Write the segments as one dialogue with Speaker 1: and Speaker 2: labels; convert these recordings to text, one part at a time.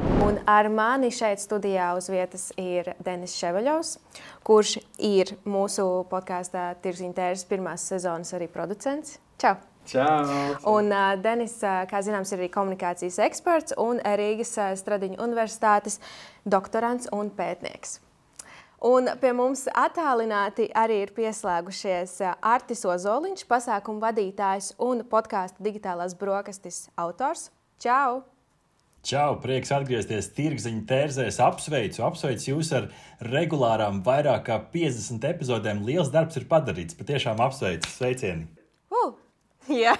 Speaker 1: Un ar mani šeit studijā uz vietas ir Denis Ševaļovs, kurš ir mūsu podkāstā Tirziņtēras pirmās sezonas arī producents. Čau!
Speaker 2: Čau!
Speaker 1: Un uh, Denis, uh, kā zināms, ir arī komunikācijas eksperts un Rīgas uh, Stradiņu universitātes doktorants un pētnieks. Un pie mums attālināti arī ir pieslēgušies Artis Ozoliņš, pasākumu vadītājs un podkāstu digitālās brokastis autors. Čau!
Speaker 2: Čau, prieks atgriezties tirgziņa tērzēs. Apsveicu, apsveicu jūs ar regulārām vairāk kā 50 epizodēm. Liels darbs ir padarīts. Patiešām apsveicu, sveicieni!
Speaker 1: Uh, jā,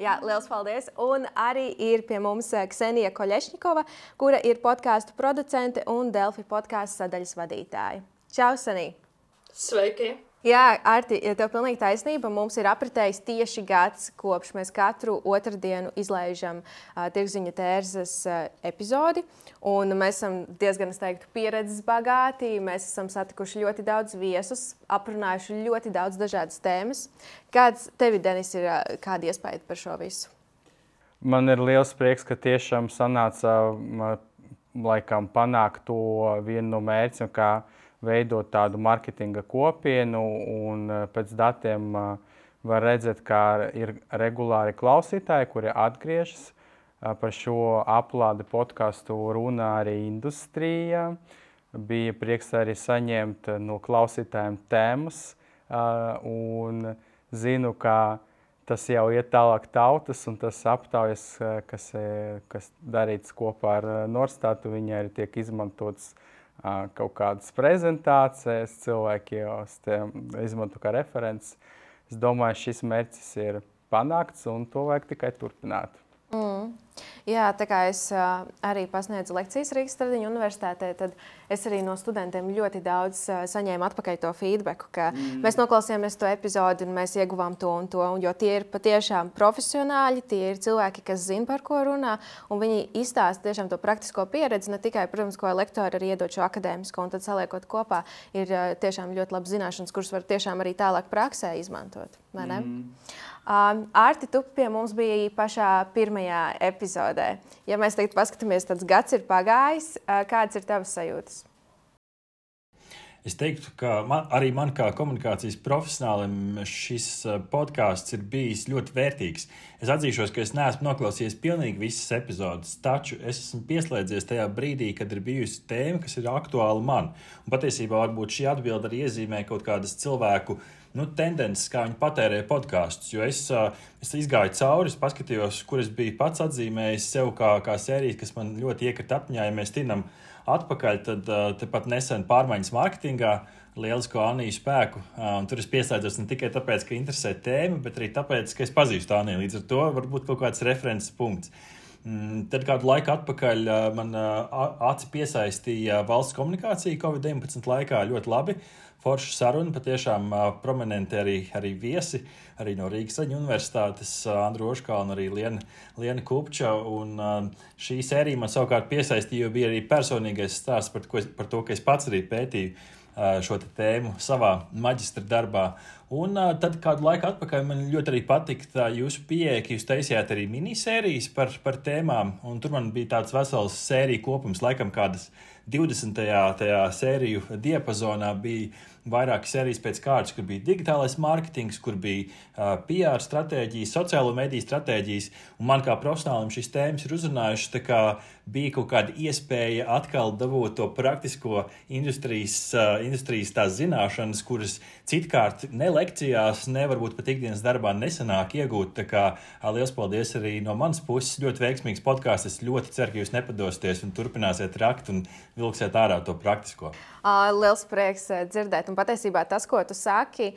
Speaker 1: jā, liels paldies. Un arī ir pie mums eh, Ksenija Koļešņikova, kura ir podkāstu producente un Delfi podkāstu sadaļas vadītāja. Čau, Sanī!
Speaker 3: Sveiki!
Speaker 1: Jā, Arti, ja tev pilnīgi taisnība. Mums ir apritējis tieši gads, kopš mēs katru otrdienu izlaižam uh, tirziņa tērzes uh, epizodi. Un mēs esam diezgan, es teiktu, pieredzes bagāti. Mēs esam satikuši ļoti daudz viesus, aprunājuši ļoti daudz dažādas tēmas. Kāds tev, Denis, ir uh, kāda iespēja par šo visu?
Speaker 4: Man ir liels prieks, ka tiešām sanāca laikam panākt to vienu no mērķiem veidot tādu marketinga kopienu, un eh, pēc datiem eh, var redzēt, ka ir regulāri klausītāji, kuri atgriežas. Eh, par šo aplādi podkāstu runā arī industrija. Bija prieks arī saņemt no klausītājiem tēmas, un zinu, ka tas jau iet tālāk tautas, un tas aptaujas, kas, kas darīts kopā ar Norstātu, viņi arī tiek izmantots uh, kaut kādas prezentācijas, cilvēki jau izmanto kā referents. Es domāju, šis mērķis ir panākts un to vajag tikai turpināt.
Speaker 1: Mm. Jā, tā kā es arī pasniedzu lekcijas Rīgas Stradiņu universitātē, tad es arī no studentiem ļoti daudz saņēmu atpakaļ to feedback, ka mm. mēs noklausījāmies to epizodi un mēs ieguvām to un to. Un, jo tie ir patiešām profesionāļi, tie ir cilvēki, kas zina, par ko runā, un viņi izstāsta tiešām to praktisko pieredzi, ne tikai, protams, ko lektori arī iedod šo akadēmisko, un tad saliekot kopā, ir tiešām ļoti labas zināšanas, kuras var tiešām arī tālāk praksē izmantot. Mm. Um, Arti, tu pie mums biji pašā pirmajā epizodē. Ja mēs tagad paskatāmies, tāds gads ir pagājis, kādas ir tavas sajūtas?
Speaker 2: Es teiktu, ka man, arī man kā komunikācijas profesionālim šis podkāsts ir bijis ļoti vērtīgs. Es atzīšos, ka es neesmu noklausījies pilnīgi visas epizodes, taču es esmu pieslēdzies tajā brīdī, kad ir bijusi tēma, kas ir aktuāla man. Un patiesībā varbūt šī atbilde arī iezīmē kaut kādas cilvēku uh, nu, tendences, kā viņi patērē podkāstus. Jo es, es izgāju cauri, es paskatījos, kur es biju pats atzīmējis sev kā, kā sēriju, kas man ļoti iekrita apņā. Ja mēs tinam atpakaļ, tad tepat nesen pārmaiņas mārketingā. Lielisko Aniju spēku. Um, tur es pieslēdzos ne tikai tāpēc, ka interesē tēma, bet arī tāpēc, ka es pazīstu Aniju. Līdz ar to varbūt kaut kāds references punkts. Mm, tad kādu laiku atpakaļ man aci piesaistīja valsts komunikācija Covid-19 laikā ļoti labi. Forša saruna. Patiešām uh, prominenti arī, arī viesi, arī no Rīgas universitātes, uh, Andru Oškā un arī Liena, Liena Kupča. Un, uh, šī sērija man savukārt piesaistīja, jo bija arī personīgais stāsts par, ko, par to, ka es pats arī pētīju šo tēmu savā maģistra darbā. Un tad kādu laiku atpakaļ man ļoti arī patika jūsu pieeja, ka jūs taisījāt arī minisērijas par, par tēmām. Un tur man bija tāds vesels sēriju kopums, laikam kādas 20. tajā sēriju diapazonā bija vairākas sērijas pēc kārtas, kur bija digitālais mārketings, kur bija uh, PR stratēģijas, sociālo mediju stratēģijas. Un man kā profesionālim šīs tēmas ir uzrunājušas, bija kaut kāda iespēja atkal dabūt to praktisko industrijas, uh, industrijas tās zināšanas, kuras citkārt ne lekcijās, ne varbūt pat ikdienas darbā nesanāk iegūt. Tā kā liels paldies arī no manas puses. Ļoti veiksmīgs podkāsts. Es ļoti ceru, ka jūs nepadosieties un turpināsiet rakt un vilksiet ārā to praktisko.
Speaker 1: Liels prieks dzirdēt. Un patiesībā tas, ko tu saki,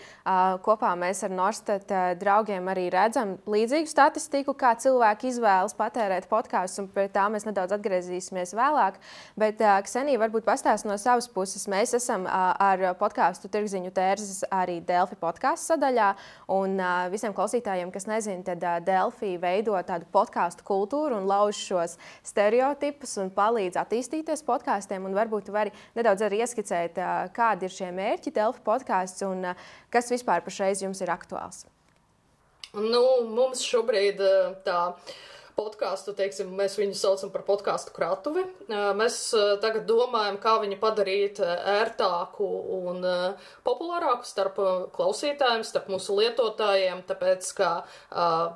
Speaker 1: kopā mēs ar Norstat draugiem arī redzam līdzīgu statistiku, kā cilvēki izvēlas patērēt podkāstus, un pie tā mēs nedaudz atgriezīsimies vēlāk. Bet Ksenija varbūt pastāst no savas puses. Mēs esam ar podkāstu Tirziņu tērzes arī Delfi podkāstu sadaļā. Un visiem klausītājiem, kas nezina, tad Delfi veido tādu podkāstu kultūru un lauž šos stereotipus un palīdz attīstīties podkāstiem. Varbūt vari nedaudz arī ieskicēt, kādi ir šie mērķi Delfa podkāsts un kas vispār pašreiz jums ir aktuāls?
Speaker 3: Nu, mums šobrīd tā podkāstu, teiksim, mēs viņu saucam par podkāstu kratuvi. Mēs tagad domājam, kā viņu padarīt ērtāku un populārāku starp klausītājiem, starp mūsu lietotājiem, tāpēc, ka,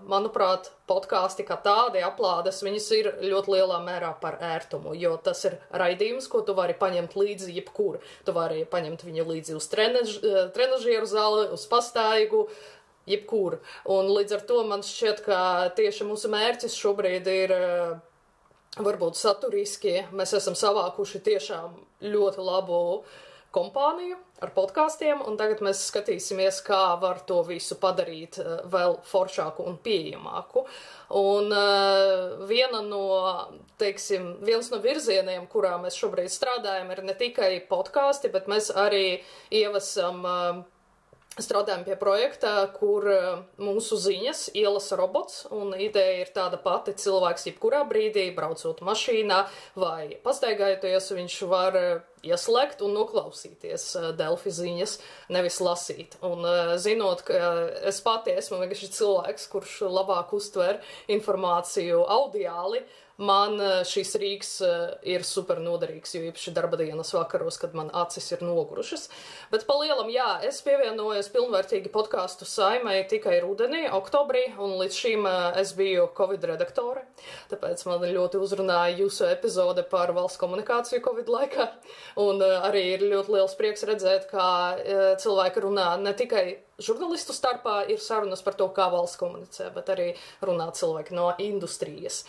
Speaker 3: manuprāt, podkāsti kā tādi aplādes, viņas ir ļoti lielā mērā par ērtumu, jo tas ir raidījums, ko tu vari paņemt līdzi jebkur. Tu vari paņemt viņu līdzi uz trenež, trenažieru zāli, uz pastaigu, jebkur. Un līdz ar to man šķiet, ka tieši mūsu mērķis šobrīd ir varbūt saturiski. Mēs esam savākuši tiešām ļoti labu kompāniju ar podkāstiem, un tagad mēs skatīsimies, kā var to visu padarīt vēl foršāku un pieejamāku. Un uh, viena no, teiksim, viens no virzieniem, kurā mēs šobrīd strādājam, ir ne tikai podkāsti, bet mēs arī ievesam uh, strādājam pie projekta, kur eh, mūsu ziņas ielasa robots, un ideja ir tāda pati cilvēks jebkurā brīdī, braucot mašīnā vai pastaigājoties, viņš var eh, ieslēgt un noklausīties eh, Delfi ziņas, nevis lasīt. Un zinot, ka es pati esmu vienkārši cilvēks, kurš labāk uztver informāciju audiāli, man eh, šis rīks eh, ir super noderīgs, jo īpaši darba dienas vakaros, kad man acis ir nogurušas. Bet pa lielam, jā, es pievienojos pilnvērtīgi podkāstu saimai tikai rudenī, oktobrī, un līdz šim eh, es biju Covid redaktore. Tāpēc man ļoti uzrunāja jūsu epizode par valsts komunikāciju Covid laikā. Un arī ir ļoti liels prieks redzēt, kā cilvēki runā ne tikai žurnālistu starpā ir sarunas par to, kā valsts komunicē, bet arī runā cilvēki no industrijas.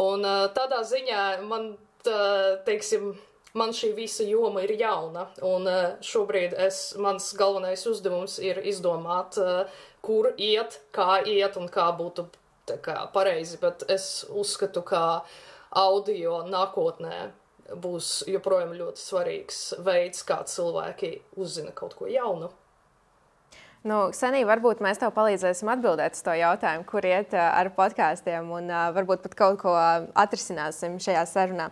Speaker 3: Un tādā ziņā man, tā, teiksim, man šī visa joma ir jauna, un šobrīd es, mans galvenais uzdevums ir izdomāt, kur iet, kā iet un kā būtu kā, pareizi, bet es uzskatu, ka audio nākotnē būs joprojām ļoti svarīgs veids, kā cilvēki uzzina kaut ko jaunu.
Speaker 1: Nu, Sanī, varbūt mēs tev palīdzēsim atbildēt uz to jautājumu, kur iet ar podkāstiem, un uh, varbūt pat kaut ko atrisināsim šajā sarunā.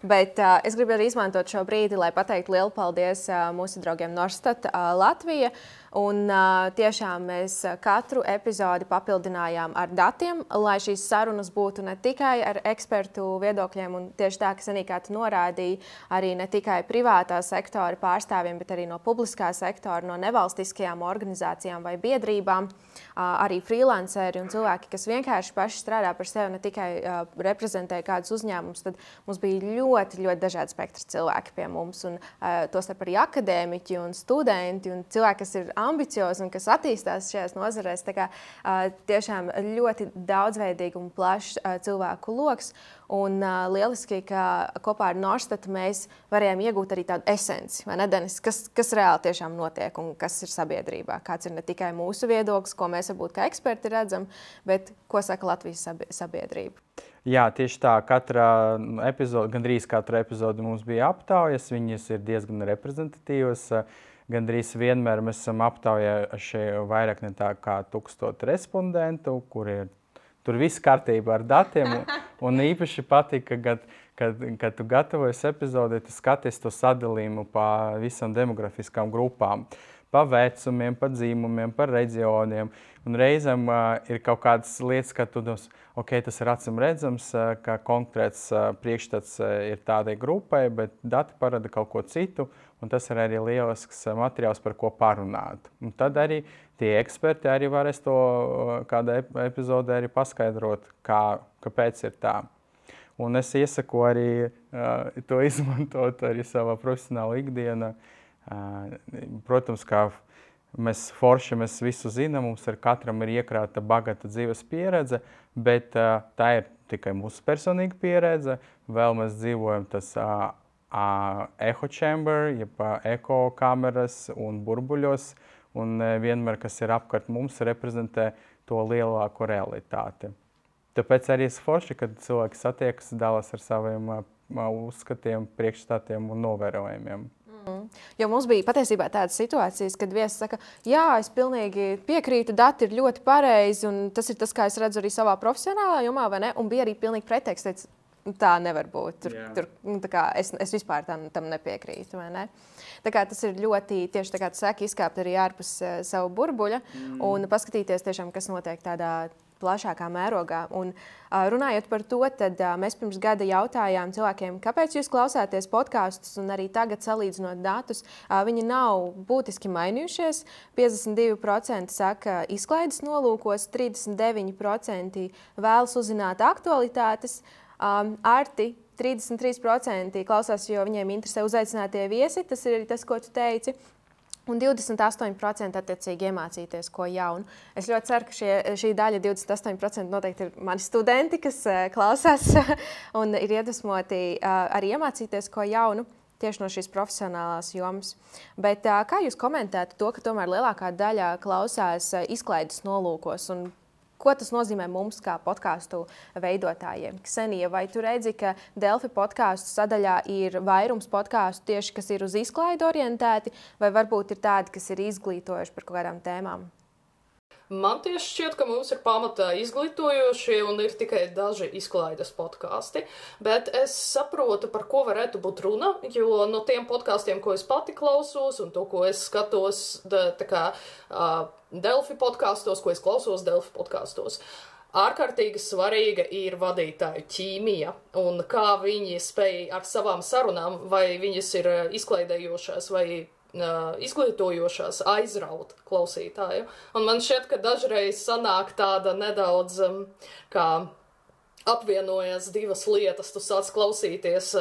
Speaker 1: Bet uh, es gribu arī izmantot šo brīdi, lai pateiktu lielu paldies mūsu draugiem Norstat uh, Latvija. Un, uh, tiešām mēs katru epizodi papildinājām ar datiem, lai šīs sarunas būtu ne tikai ar ekspertu viedokļiem, un tieši tā, ka Sanīkā tu norādīji, arī ne tikai privātā sektora pārstāvjiem, bet arī no publiskā sektora, no nevalstiskajām organizācijām vai biedrībām. Uh, arī freelanceri un cilvēki, kas vienkārši paši strādā par sevi, ne tikai uh, reprezentē kādus uzņēmumus, tad mums bija ļoti, ļoti dažādi spektri cilvēki pie mums. Un, uh, tostarp arī akadēmiķi un studenti un cilvēki, kas ir ambiciozi un kas attīstās šajās nozarēs. Tā kā, tiešām ļoti daudzveidīgs un plašs cilvēku lokus. Un uh, lieliski, ka kopā ar Norstatu mēs varējām iegūt arī tādu esenci, ne, Denis, kas, kas reāli tiešām notiek un kas ir sabiedrībā. Kāds ir ne tikai mūsu viedoklis, ko mēs varbūt kā eksperti redzam, bet ko saka Latvijas sabiedrība.
Speaker 4: Jā, tieši tā. Katra epizode, gandrīz katra epizode mums bija aptaujas. Viņas ir diezgan reprezentatīvas. Uh, gandrīz vienmēr mēs esam aptaujājuši vairāk nekā tūkstošu respondentu, kuriem tur viss kārtībā ar datiem. Un īpaši patika, kad, kad, kad tu gatavojies epizodē, tu skaties to sadalījumu pa visām demografiskām grupām. Pa vecumiem, pa dzīvumiem, pa reģioniem. Un reizēm uh, ir kaut kādas lietas, ka tu dos, ok, tas ir acīm redzams, uh, ka konkrēts uh, priekšstats uh, ir tādai grupai, bet dati parāda kaut ko citu. Uh, un tas ir arī lielisks eh, materiāls, par ko parunāt. Un tad arī tie eksperti arī varēs to eh, kādā epizodē arī paskaidrot, kā, kāpēc ir tā. Un es iesaku arī uh, to izmantot arī savā profesionālā ikdienā. Uh, protams, kā Mēs forši mēs visu zinām, mums ir katram ir iekrāta bagāta dzīves pieredze, bet uh, tā ir tikai mūsu personīga pieredze. Vēl mēs dzīvojam tas uh, echo chamber, jeb eko kameras un burbuļos, un uh, vienmēr, kas ir apkārt mums, reprezentē to lielāko realitāti. Tāpēc arī es forši, kad cilvēki satiekas, dalās ar saviem uh, uzskatiem, priekšstatiem un novērojumiem.
Speaker 1: Mm. Jo mums bija patiesībā tādas situācijas, kad viesis saka, jā, es pilnīgi piekrītu, dati ir ļoti pareizi, un tas ir tas, kā es redzu arī savā profesionālā jomā, vai ne? Un bija arī pilnīgi preteksts, teica, tā nevar būt. Tur, yeah. tur, nu, kā, es, es vispār tam, tam nepiekrītu. Ne? Tā kā tas ir ļoti, tieši tā kā tu saki, izkāpt arī ārpus uh, savu burbuļa mm. un paskatīties tiešām, kas notiek tādā plašākā mērogā. Un, uh, runājot par to, tad uh, mēs pirms gada jautājām cilvēkiem, kāpēc jūs klausāties podkāstus, un arī tagad salīdzinot datus, uh, viņi nav būtiski mainījušies. 52% saka, izklaides nolūkos, 39% vēlas uzzināt aktualitātes. Um, Arti 33% klausās, jo viņiem interesē uzaicinātie viesi. Tas ir tas, ko tu teici un 28% attiecīgi iemācīties ko jaunu. Es ļoti ceru, ka šie, šī daļa, 28%, noteikti ir mani studenti, kas klausās un ir iedvesmoti arī iemācīties ko jaunu. Tieši no šīs profesionālās jomas. Bet, kā jūs komentētu to, ka tomēr lielākā daļa klausās izklaides nolūkos un Ko tas nozīmē mums, kā podkāstu veidotājiem? Ksenija, vai tu redzi, ka Delfi podkāstu sadaļā ir vairums podkāstu tieši, kas ir uz izklaidi orientēti, vai varbūt ir tādi, kas ir izglītojuši par kaut kādām tēmām?
Speaker 3: Man tieši šķiet, ka mums ir pamatā izglītojošie un ir tikai daži izklaides podkāsti, bet es saprotu, par ko varētu būt runa, jo no tiem podkāstiem, ko es pati klausos un to, ko es skatos, da, tā kā uh, Delfi podkāstos, ko es klausos Delfi podkāstos. Ārkārtīgi svarīga ir vadītāju ķīmija un kā viņi spēj ar savām sarunām, vai viņas ir izklaidējošās vai izglītojošās aizraut klausītāju. Un man šķiet, ka dažreiz sanāk tāda nedaudz kā apvienojas divas lietas. Tu sāc klausīties,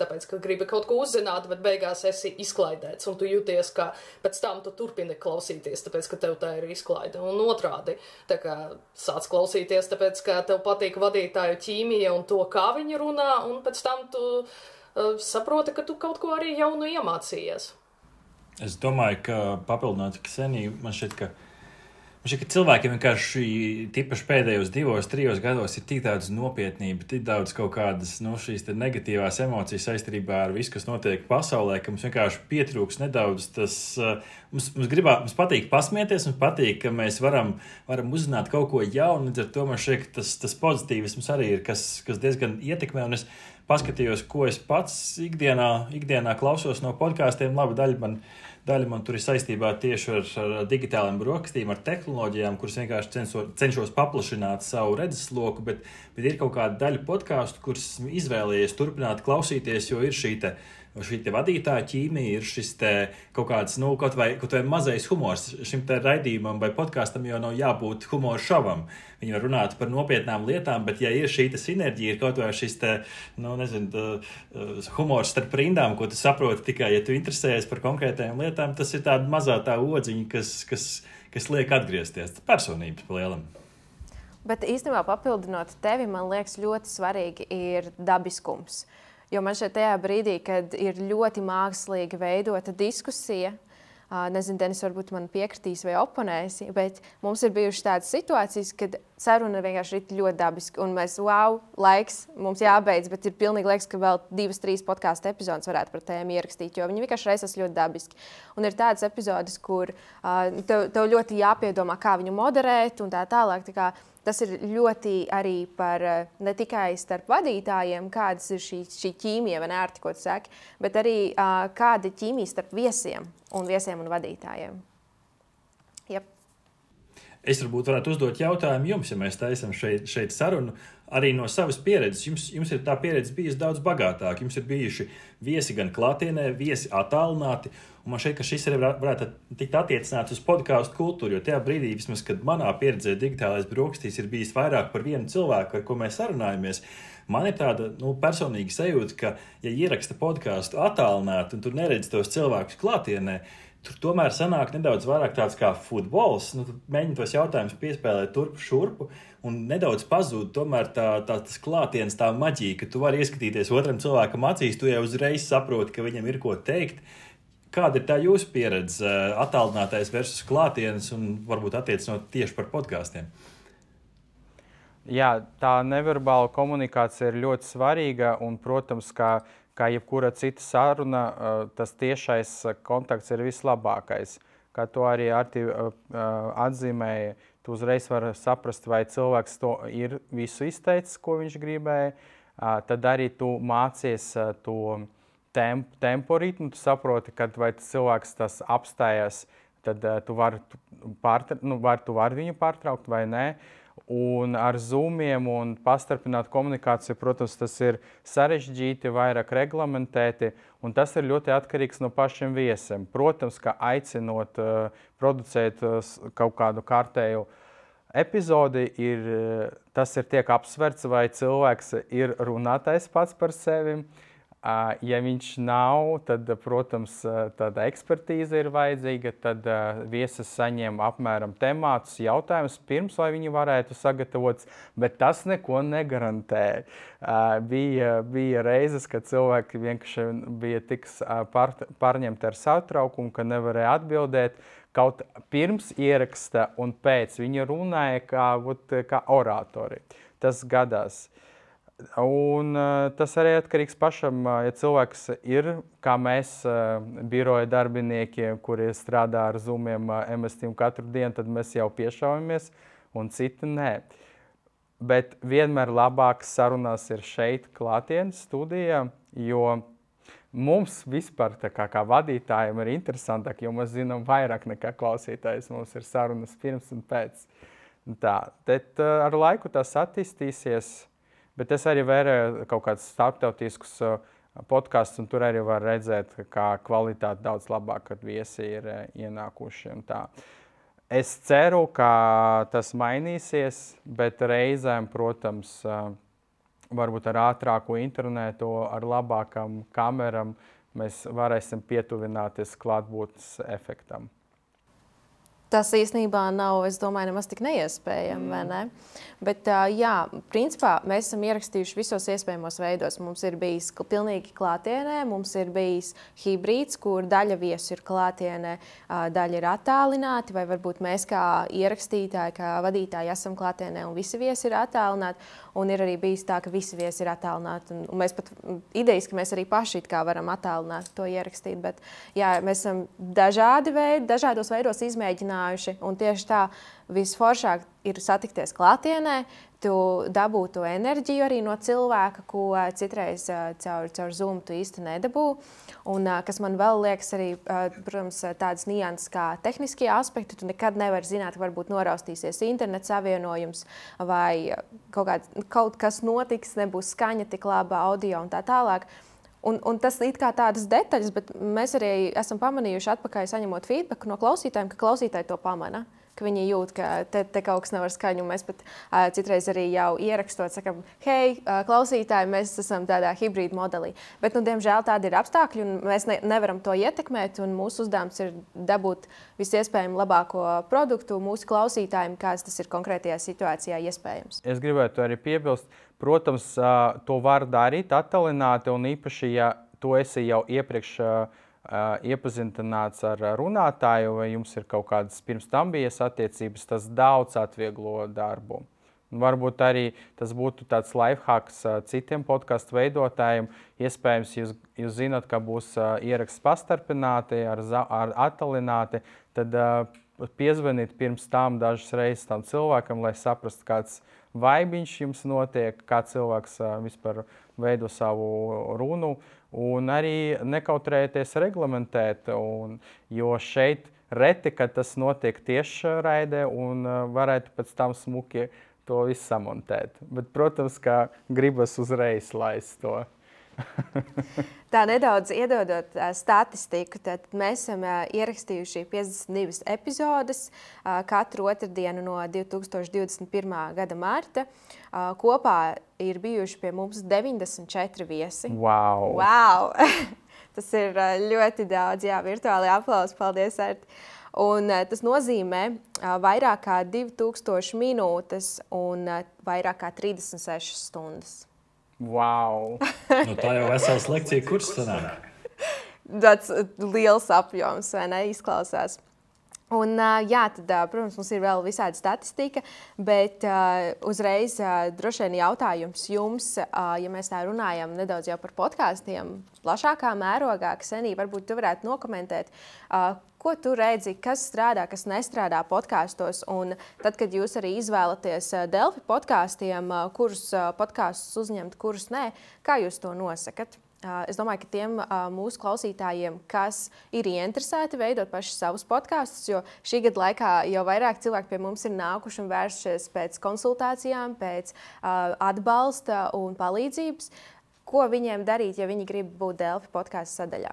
Speaker 3: tāpēc, ka gribi kaut ko uzzināt, bet beigās esi izklaidēts. Un tu jūties, ka pēc tam tu turpini klausīties, tāpēc, ka tev tā ir izklaide. Un otrādi, tā kā sāc klausīties, tāpēc, ka tev patīk vadītāju ķīmija un to, kā viņi runā, un pēc tam tu uh, saproti, ka tu kaut ko arī jaunu iemācījies.
Speaker 2: Es domāju, ka papildinot Kseniju, man šķiet, ka, man šķiet, ka cilvēkiem vienkārši tīpaši pēdējos divos, trijos gados ir tik daudz nopietnība, tik daudz kaut kādas nu, negatīvās emocijas saistībā ar visu, kas notiek pasaulē, ka mums vienkārši pietrūks nedaudz tas. Mums, mums, gribā, mums patīk pasmieties, mums patīk, ka mēs varam, varam uzzināt kaut ko jaunu. Līdz ar to man šķiet, ka tas, tas pozitīvisms arī ir, kas, kas diezgan ietekmē. Un es paskatījos, ko es pats ikdienā, ikdienā klausos no podkāstiem. Labi, daļa man ir Daļa man tur ir saistībā tieši ar, ar digitālajiem brokastīm, ar tehnoloģijām, kuras vienkārši censo, cenšos paplašināt savu redzesloku, bet, bet ir kaut kāda daļa podkāstu, kuras izvēlējies turpināt klausīties, jo ir šī te šī vadītāja ķīmija ir šis kaut kāds, nu, kaut vai, kaut vai mazais humors. Šim raidījumam vai podkāstam jau nav jābūt humora šovam. Viņi var runāt par nopietnām lietām, bet, ja ir šī sinerģija, ir kaut vai šis te, nu, nezinu, uh, humors starp rindām, ko tu saproti tikai, ja tu interesējies par konkrētajām lietām, tas ir tāda mazā tā odziņa, kas, kas, kas liek atgriezties. Personības palielam.
Speaker 1: Bet īstenībā papildinot tevi, man liekas, ļoti svarīgi ir dabiskums. Jo man šeit tajā brīdī, kad ir ļoti mākslīgi veidota diskusija, nezinu, Denis, varbūt man piekritīs vai oponēs, bet mums ir bijušas tādas situācijas, kad saruna vienkārši ir ļoti dabiska. Un mēs, wow, laiks mums jābeidz, bet ir pilnīgi liekas, ka vēl divas, trīs podkāstu epizodes varētu par tēmu ierakstīt, jo viņi vienkārši reizes ļoti dabiski. Un ir tādas epizodes, kur uh, tev, tev ļoti jāpiedomā, kā viņu moderēt un tā tālāk. Tā kā, Tas ir ļoti arī par ne tikai starp vadītājiem, kādas ir šī, šī ķīmija, vai nērti, ko tu saki, bet arī uh, kāda ir ķīmija starp viesiem un viesiem un vadītājiem.
Speaker 2: Es varbūt varētu uzdot jautājumu jums, ja mēs taisām šeit, šeit sarunu arī no savas pieredzes. Jums, jums ir tā pieredze bijusi daudz bagātāka. Jums ir bijuši viesi gan klātienē, viesi attālināti. Man šķiet, ka šis arī varētu tikt attiecināts uz podkāstu kultūru. Jo tajā brīdī, vismaz, kad manā pieredzē digitālais brokastīs ir bijis vairāk par vienu cilvēku, ar ko mēs sarunājamies, man ir tāda nu, personīga sajūta, ka, ja ieraksta podkāstu attālināti un tur neredz tos cilvēkus klātienē, Tur tomēr sanāk nedaudz vairāk tāds kā futbols. Nu, Mēģinot tos jautājumus piespēlēt turp šurpu, un nedaudz pazūd tomēr tā, tā tas klātienes, tā maģija, ka tu vari ieskatīties otram cilvēkam acīs, tu jau uzreiz saproti, ka viņam ir ko teikt. Kāda ir tā jūsu pieredze, attālinātais versus klātienes, un varbūt attiecinot tieši par podkāstiem?
Speaker 4: Jā, tā neverbāla komunikācija ir ļoti svarīga, un, protams, kā kā jebkura cita saruna, eh, tas tiešais eh, kontakts ir vislabākais. Kā to arī Arti eh, atzīmēja, tu uzreiz vari saprast, vai cilvēks to ir visu izteicis, ko viņš gribēja. Tad arī tu mācies to temp, tempo ritmu, tu saproti, kad vai tas cilvēks tas apstājas, tad tu vari, pārtra, nu, var, tu vari viņu pārtraukt vai nē. Uh, Un ar zūmiem un pastarpinātu komunikāciju, protams, tas ir sarežģīti, vairāk reglamentēti, un tas ir ļoti atkarīgs no pašiem viesiem. Protams, ka aicinot uh, producēt uh, kaut kādu kārtēju epizodi, ir, uh, tas ir tiek apsverts, vai cilvēks ir runātais pats par sevi. Uh, Ja viņš nav, tad, protams, tāda ekspertīze ir vajadzīga. Tad viesis saņem apmēram temātus, jautājumus pirms, lai viņi varētu sagatavot, bet tas neko negarantē. Bija, bija reizes, kad cilvēki vienkārši bija tik pārņemti ar satraukumu, ka nevarēja atbildēt. Kaut pirms ieraksta un pēc viņa runāja kā, kā oratori. Tas gadās. Uh, Un, tas arī atkarīgs pašam, ja cilvēks ir kā mēs, biroja darbinieki, kuri strādā ar zumiem, MSTiem katru dienu, tad mēs jau piešaujamies, un citi nē. Bet vienmēr labāk sarunās ir šeit, klātienes studijā, jo mums vispār kā, kā vadītājiem ir interesantāk, jo mēs zinām vairāk nekā klausītājs. Mums ir sarunas pirms un pēc. Tā, tad ar laiku tas attīstīsies Bet es arī vēroju kaut kādus starptautiskus uh, podkāstus, un tur arī var redzēt, kā kvalitāte daudz labāka, kad viesi ir uh, ienākuši. Es ceru, ka tas mainīsies, bet reizēm, protams, uh, varbūt ar ātrāku internetu, ar labākām kamerām, mēs varēsim pietuvināties klātbūtnes efektam.
Speaker 1: Tas īstenībā nav, es domāju, nemaz tik neiespējami. Mm. Ne? Bet, jā, principā mēs esam ierakstījuši visos iespējamos veidos. Mums ir bijis pilnīgi klātienē, mums ir bijis hibrīds, kur daļa viesu ir klātienē, daļa ir attālināti, vai varbūt mēs kā ierakstītāji, kā vadītāji esam klātienē un visi viesi ir attālināti. Un ir arī bijis tā, ka visi viesi ir attālināti. Un, un mēs pat idejas, ka mēs arī paši varam attālināt to ierakstīt. Bet jā, mēs esam dažādi veidi, dažādos veidos izmēģinājuši. Un tieši tā visforšāk ir satikties klātienē, tu dabū to enerģiju arī no cilvēka, ko citreiz caur, caur Zoom tu īsti nedabū. Un, kas man vēl liekas, arī protams, tādas nianses kā tehniskie aspekti. Tu nekad nevari zināt, ka varbūt noraustīsies internets savienojums vai kaut, kād, kaut kas notiks, nebūs skaņa tik laba, audio un tā tālāk. Un, un tas ir tādas detaļas, bet mēs arī esam pamanījuši, atpakaļ saņemot feedback no klausītājiem, ka klausītāji to pamana. Viņi jūt, ka te, te kaut kas nav ar skaņu. Mēs pat uh, citreiz arī jau ierakstot, sakām, hei, uh, klausītāji, mēs esam tādā hibrīda modelī. Bet, nu, diemžēl, tādi ir apstākļi, un mēs ne, nevaram to ietekmēt. Mūsu uzdevums ir dabūt visiespējami labāko produktu mūsu klausītājiem, kāds tas ir konkrētajā situācijā iespējams.
Speaker 4: Es gribētu arī piebilst, Protams, to var darīt attālināti, un īpaši, ja tu esi jau iepriekš iepazīstināts ar runātāju, vai jums ir kaut kādas pirms tam bijušas attiecības, tas daudz atvieglo darbu. Varbūt arī tas būtu tāds lifehacks citiem podkāstu veidotājiem. Iespējams, jūs, jūs zināt, ka būs ieraksts pastarpināti, ar, ar attālināti. Tad uh, piezvaniet pirms tam dažas reizes tam cilvēkam, lai saprastu, kāds vaibiņš jums notiek, kā cilvēks vispār veido savu runu, un arī nekautrēties reglamentēt, un, jo šeit reti, kad tas notiek tieši raidē, un varētu pēc tam smuki to visu samontēt. Bet, protams, ka gribas uzreiz laist to.
Speaker 1: Tā nedaudz iedodot statistiku, tad mēs esam ierakstījuši 52 epizodes katru otrdienu no 2021. gada marta. Kopā ir bijuši pie mums 94 viesi.
Speaker 4: Wow!
Speaker 1: wow. Tas ir ļoti daudz, jā, virtuāli aplausi. Paldies, Ert. Un, tas nozīmē vairāk kā 2000 minūtes un vairāk kā 36 stundas.
Speaker 4: Wow!
Speaker 2: nu, tā jau vesels lekcija kurs sanāk.
Speaker 1: Tas liels apjoms, vai ne? Izklausās. Un, jā, tad, protams, mums ir vēl visāda statistika, bet uh, uzreiz uh, droši vien jautājums jums, uh, ja mēs tā runājam nedaudz par podkāstiem, plašākā mērogā, Ksenija, varbūt tu varētu nokomentēt, ko tu redzi, kas strādā, kas nestrādā podkāstos. Un tad, kad jūs arī izvēlaties Delfi podkāstiem, kurus podkāstus uzņemt, kurus nē, kā jūs to nosakat? Es domāju, ka tiem mūsu klausītājiem, kas ir ieinteresēti veidot paši savus podkāstus, jo šī gada laikā jau vairāk cilvēku pie mums ir nākuši un vēršies pēc konsultācijām, pēc atbalsta un palīdzības. Ko viņiem darīt, ja viņi grib būt Delfi podkāstu sadaļā?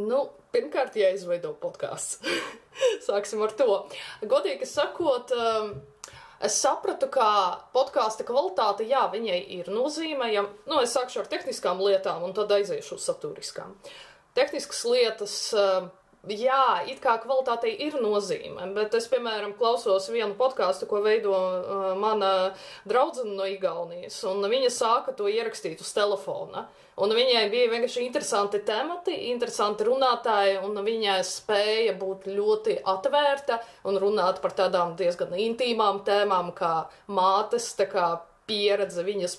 Speaker 3: Nu, pirmkārt, jāizveido podkāsts. Sāksim ar to. Godīgi sakot, um, es sapratu, ka podkāstu kvalitāte, jā, viņai ir nozīmējama. Nu, es sākšu ar tehniskām lietām, un tad aiziešu uz saturiskām. Tehniskas lietas. Uh, Jā, it kā kvalitātei ir nozīme, bet es, piemēram, klausos vienu podkāstu, ko veido uh, mana draudzene no Igaunijas, un viņa sāka to ierakstīt uz telefona. Un viņai bija vienkārši interesanti temati, interesanti runātāji, un viņa spēja būt ļoti atvērta un runāt par tādām diezgan intīmām tēmām, kā mātes, tā kā pieredze, viņas,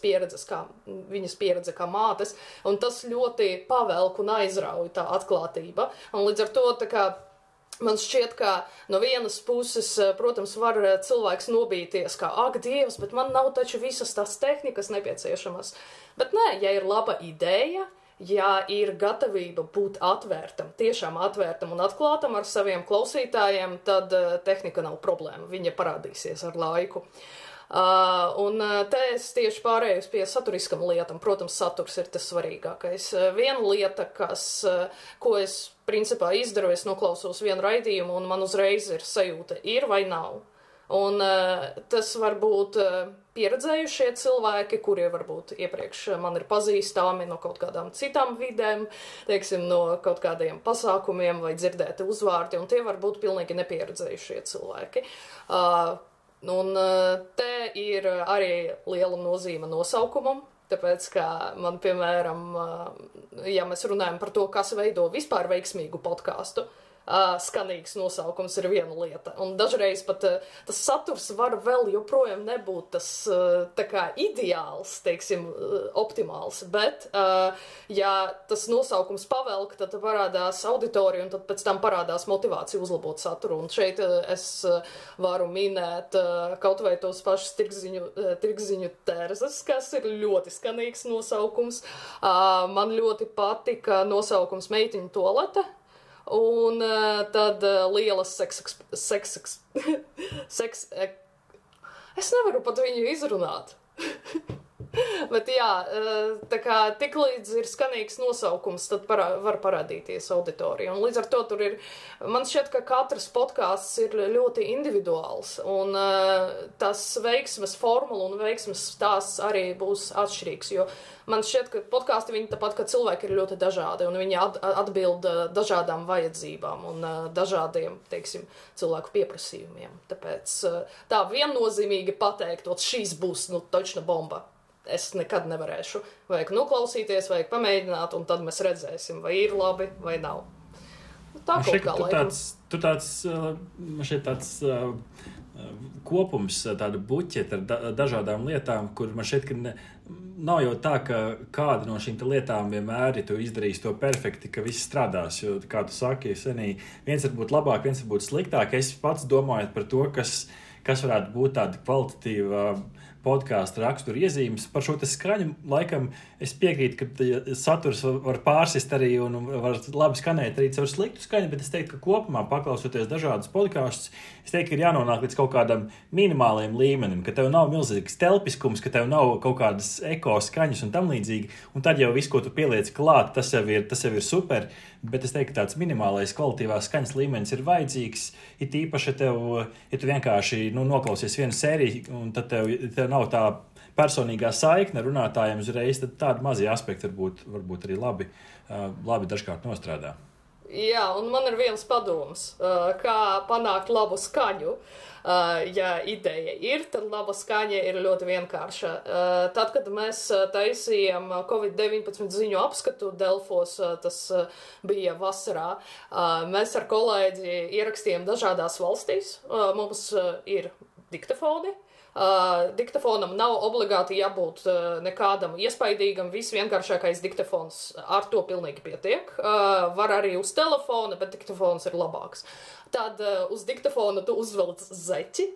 Speaker 3: kā, viņas pieredze kā mātes, un tas ļoti pavelk un aizrauja tā atklātība. Un līdz ar to tā kā Man šķiet, ka no vienas puses, protams, var cilvēks nobīties, kā, ak, Dievs, bet man nav taču visas tās tehnikas nepieciešamas. Bet nē, ja ir laba ideja, ja ir gatavība būt atvērtam, tiešām atvērtam un atklātam ar saviem klausītājiem, tad tehnika nav problēma. Viņa parādīsies ar laiku. Uh, un te es tieši pārēju pie saturiskam lietam. Protams, saturs ir tas svarīgākais. Viena lieta, kas, ko es principā izdaru, es noklausos vienu raidījumu, un man uzreiz ir sajūta, ir vai nav. Un uh, tas var būt uh, pieredzējušie cilvēki, kuri varbūt iepriekš man ir pazīstami no kaut kādām citām vidēm, teiksim, no kaut kādiem pasākumiem vai dzirdēti uzvārdi, un tie var būt pilnīgi nepieredzējušie cilvēki. Uh, Un eh, te ir arī liela nozīme nosaukumam. Tāpēc, kā man, piemēram, ja mēs runājam par to, kas veido vispār veiksmīgu podkāstu, uh, uh, skanīgs nosaukums ir viena lieta. Un dažreiz pat uh, tas saturs var vēl joprojām nebūt tas uh, kā, ideāls, teiksim, optimāls. Bet, uh, ja tas nosaukums pavelk, tad parādās auditorija un pēc tam parādās motivācija uzlabot saturu. Un šeit uh, es uh, varu minēt uh, kaut vai tos pašus tirgziņu, uh, tirgziņu terzes, kas ir ļoti skanīgs nosaukums. Uh, man ļoti patika nosaukums meitiņu toalete. Un uh, tad uh, lielas seksa. Seks, seks, es nevaru pat viņu izrunāt. Bet jā, eh, tā kā tik līdz ir skanīgs nosaukums, tad parā, var parādīties auditorija. Un līdz ar to tur ir, man šķiet, ka katrs podkāsts ir ļoti individuāls. Un uh, tas veiksmes formula un veiksmes stāsts arī būs atšķirīgs. Jo man šķiet, ka podkāsti viņi tāpat, ka cilvēki ir ļoti dažādi un viņi at, atbild uh, dažādām vajadzībām un dažādiem, teiksim, cilvēku pieprasījumiem. Tāpēc tā viennozīmīgi pateikt, šīs būs, nu, točna bomba es nekad nevarēšu. Vajag noklausīties, vajag pamēģināt, un tad mēs redzēsim, vai ir labi vai nav.
Speaker 2: Nu, tā man šķiet, ka tu tāds, tu tāds, šķiet tāds uh, kopums, tāda buķeta ar da dažādām lietām, kur man ka ne, nav jau tā, ka kāda no šīm lietām vienmēr ir izdarījis to perfekti, ka viss strādās. Jo, kā tu saki, senī, viens var būt labāk, viens var būt sliktāk. Es pats domāju par to, kas, kas varētu būt tāda kvalitatīva. Uh, podkāstu raksturu iezīmes. Par šo skaņu laikam es piekrītu, ka saturs var, pārsist arī un var labi skanēt arī caur sliktu skaņu, bet es teiktu, ka kopumā paklausoties dažādus podkāstus, es teiktu, ka ir jānonāk līdz kaut kādam minimālajam līmenim, ka tev nav milzīgs telpiskums, ka tev nav kaut kādas eko skaņas un tam līdzīgi, un tad jau viss, ko tu pieliec klāt, tas jau ir, tas jau ir super. Bet es teiktu, ka tāds minimālais kvalitātes skaņas līmenis ir vajadzīgs. It īpaši, ja, tev, ja tu vienkārši nu, noklausies vienu sēriju, un tad tev, tev nav tā personīgā saikne runātājiem uzreiz, tad tādi mazie aspekti varbūt, varbūt arī labi, uh, labi dažkārt nostrādā.
Speaker 3: Jā, un man ir viens padoms, uh, kā panākt labu skaņu. Uh, ja ideja ir, tad laba skaņa ir ļoti vienkārša. Tad, kad mēs taisījām Covid-19 ziņu apskatu Delfos, tas bija vasarā, mēs ar kolēģi ierakstījām dažādās valstīs. Mums ir diktafoni, Uh, diktafonam nav obligāti jābūt uh, nekādam iespaidīgam, visvienkāršākais diktafons ar to pilnīgi pietiek. Uh, var arī uz telefona, bet diktafons ir labāks. Tad uh, uz diktafona tu uzvelc zeķi,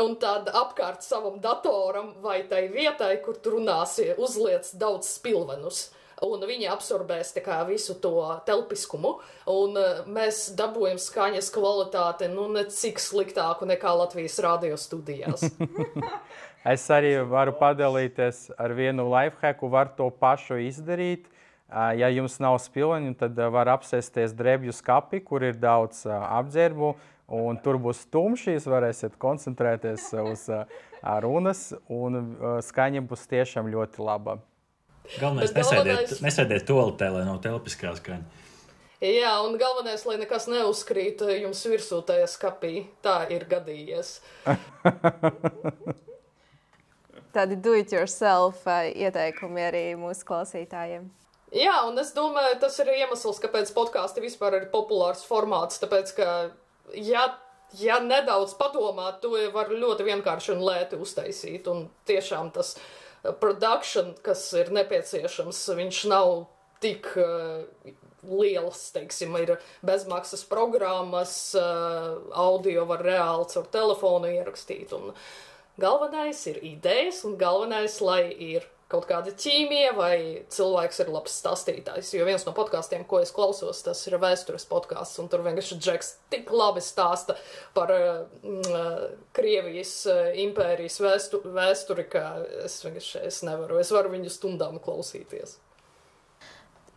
Speaker 3: un tad apkārt savam datoram vai tai vietai, kur tu runāsi, uzliec daudz spilvenus un viņi absorbēs kā, visu to telpiskumu, un uh, mēs dabūjam skaņas kvalitāti, nu, ne cik sliktāku nekā Latvijas radio studijās.
Speaker 4: es arī varu padalīties ar vienu lifehacku, var to pašu izdarīt. Ja jums nav spilveņu, tad var apsēsties drēbju skati, kur ir daudz apģērbu, un tur būs tumšs. Jūs varēsiet koncentrēties uz runas, un skaņa būs tiešām ļoti laba.
Speaker 2: Galvenais ir nesēdēt, nesēdēt toaletē, lai nav telpiskā skaņa.
Speaker 3: Jā, un galvenais, lai nekas neuzkrīt jums virsū tajā skapī. Tā ir gadījies.
Speaker 1: Tādi do-it-yourself uh, ieteikumi arī mūsu klausītājiem.
Speaker 3: Jā, un es domāju, tas ir iemesls, kāpēc podkāsti vispār ir populārs formāts. Tāpēc, ka, ja, ja nedaudz padomā, to var ļoti vienkārši un lēti uztaisīt. Un tiešām tas ir produkcija, kas ir nepieciešams, viņš nav tik uh, liels, teiksim, ir bezmaksas programmas, uh, audio var reāli caur telefonu ierakstīt. Un galvenais ir idejas, un galvenais, lai ir kaut kāda ķīmija, vai cilvēks ir labs stāstītājs. Jo viens no podkāstiem, ko es klausos, tas ir vēstures podkāsts, un tur vienkārši Džeks tik labi stāsta par uh, Krievijas uh, impērijas vēstu, vēsturi, ka es vienkārši es nevaru. Es varu viņu stundām klausīties.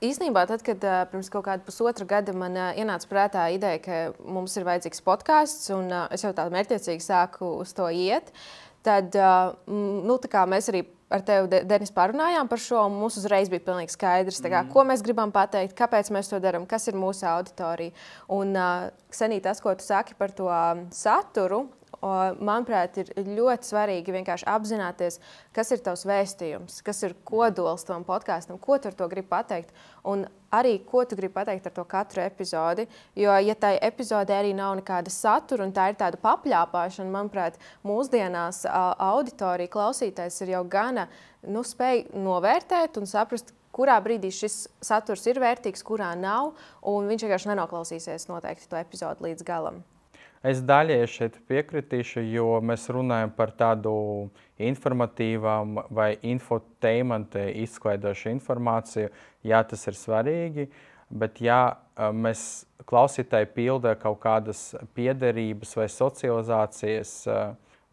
Speaker 1: Īsnībā, tad, kad uh, pirms kaut kāda pusotra gada man uh, ienāca prātā ideja, ka mums ir vajadzīgs podkāsts, un uh, es jau tādu mērķiecīgi sāku uz to iet, tad uh, nu, mēs arī ar tevi, Denis, parunājām par šo, un mums uzreiz bija pilnīgi skaidrs, kā, mm. ko mēs gribam pateikt, kāpēc mēs to darām, kas ir mūsu auditorija. Un, uh, Senī, tas, ko tu saki par to saturu, manuprāt, ir ļoti svarīgi vienkārši apzināties, kas ir tavs vēstījums, kas ir kodols tam podkāstam, ko tu ar to gribi pateikt. Un arī, ko tu gribi pateikt ar to katru epizodi. Jo, ja tai epizodē arī nav nekāda satura un tā ir tāda papļāpāšana, manuprāt, mūsdienās auditorija klausītājs ir jau gana nu, spēj novērtēt un saprast, kurā brīdī šis saturs ir vērtīgs, kurā nav. Viņš vienkārši nenoklausīsies noteikti to epizodu līdz galam.
Speaker 4: Es daļēji šeit piekritīšu, jo mēs runājam par tādu informatīvām vai infotainmentu izklaidošu informāciju. Jā, tas ir svarīgi, bet ja mēs klausītāji pilda kaut kādas piederības vai socializācijas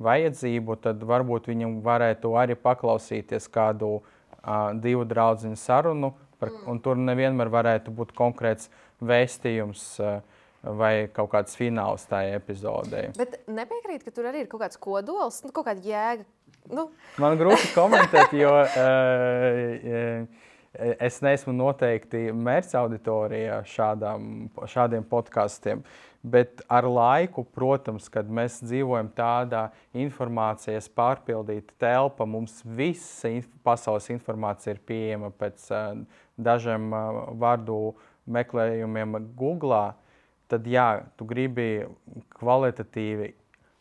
Speaker 4: vajadzību, tad varbūt viņam varētu arī paklausīties kādu uh, divu draugu sarunu, par, un tur nevienmēr varētu būt konkrēts vēstījums. Uh, vai kaut kāds fināls tajā epizodē.
Speaker 1: Bet nepiekrīt, ka tur arī ir kaut kāds kodols, nu, kaut kāda jēga. Nu.
Speaker 4: Man grūti komentēt, jo uh, es neesmu noteikti mērķa auditorijā šādām, šādiem podkāstiem. Bet ar laiku, protams, kad mēs dzīvojam tādā informācijas pārpildīta telpa, mums visa inf pasaules informācija ir pieejama pēc uh, dažiem uh, vārdu meklējumiem Google. Uh, tad jā, tu gribi kvalitatīvi.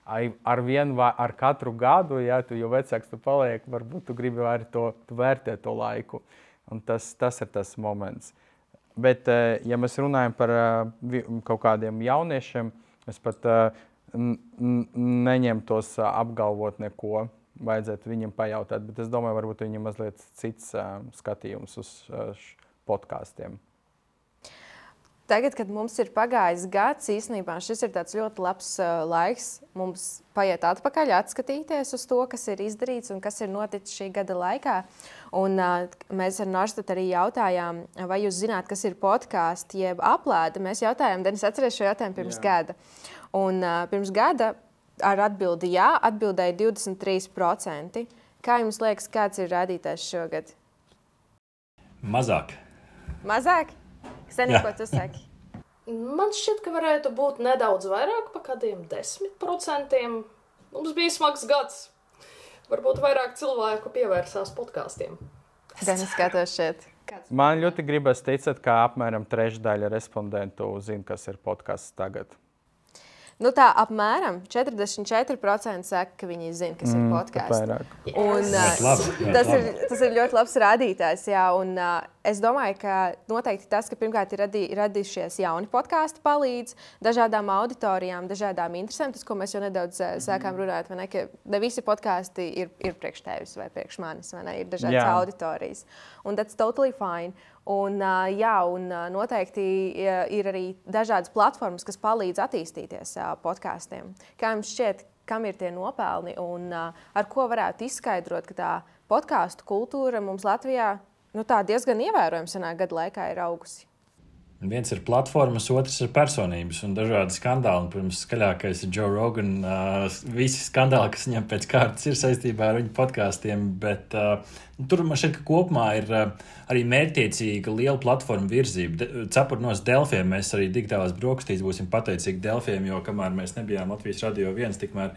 Speaker 4: Ar vienu, ar katru gadu, ja tu jau vecāks tu paliek, varbūt tu gribi arī to vērtēt to laiku. Un tas, tas ir tas moments. Bet, eh, ja mēs runājam par eh, kaut kādiem jauniešiem, es pat eh, neņemtos apgalvot neko. Vajadzētu viņam pajautāt, bet es domāju, varbūt viņam mazliet cits skatījums uz podkāstiem.
Speaker 1: Tagad, kad mums ir pagājis gads, īstenībā šis ir ļoti labs uh, laiks mums paiet atpakaļ, atskatīties uz to, kas ir izdarīts un kas ir noticis šī gada laikā. Un, uh, mēs ar Norstedu arī jautājām, vai jūs zināt, kas ir podkāsts, jeb aplēde. Mēs jautājām, Denis, atceries šo jautājumu pirms jā. gada. Un, uh, pirms gada ar atbildi jā, atbildēja 23%. Kā jums liekas, kāds ir rādītājs šogad?
Speaker 2: Mazāk.
Speaker 1: Mazāk? Senī, ko tu saki?
Speaker 3: Man šķiet, ka varētu būt nedaudz vairāk, pa kādiem desmit procentiem. Mums bija smags gads. Varbūt vairāk cilvēku pievērsās podkāstiem.
Speaker 1: Gan skatos šeit.
Speaker 4: Man ļoti gribas ticēt, ka apmēram trešdaļa respondentu zina, kas ir podkāsts tagad.
Speaker 1: Nu, tā apmēram 44% saka, ka viņi zina, kas mm, ir podkāsts. Un,
Speaker 2: Ļoti labi,
Speaker 1: tas,
Speaker 2: labi.
Speaker 1: ir, tas ir ļoti labs rādītājs. Jā, un, uh, es domāju, ka noteikti tas, ka pirmkārt ir radī, radījušies jauni podkāsti, palīdz dažādām auditorijām, dažādām interesēm. Tas, ko mēs jau nedaudz uh, sākām runāt, ne, ka ne visi podkāsti ir, ir priekš tevis vai priekš manis, vai ne? Ir dažādas
Speaker 4: Jā.
Speaker 1: auditorijas. Un tas totally fine. Un, jā, un noteikti ir arī dažādas platformas, kas palīdz attīstīties podkāstiem. Kā jums šķiet, kam ir tie nopelni un ar ko varētu izskaidrot, ka tā podkāstu kultūra mums Latvijā nu, diezgan ievērojami senā gada laikā ir augusi?
Speaker 2: Viens ir platformas, otrs ir personības un dažādi skandāli. Protams, skaļākais ir Joe Rogan. Uh, visi skandāli, kas viņam pēc kārtas ir saistībā ar viņu podkāstiem. Bet uh, tur man šķiet, ka kopumā ir uh, arī mērķiecīga liela platforma virzība. De- Cepurnos Delfiem mēs arī digitālās brokastīs būsim pateicīgi Delfiem, jo kamēr mēs nebijām Latvijas radio viens, tikmēr,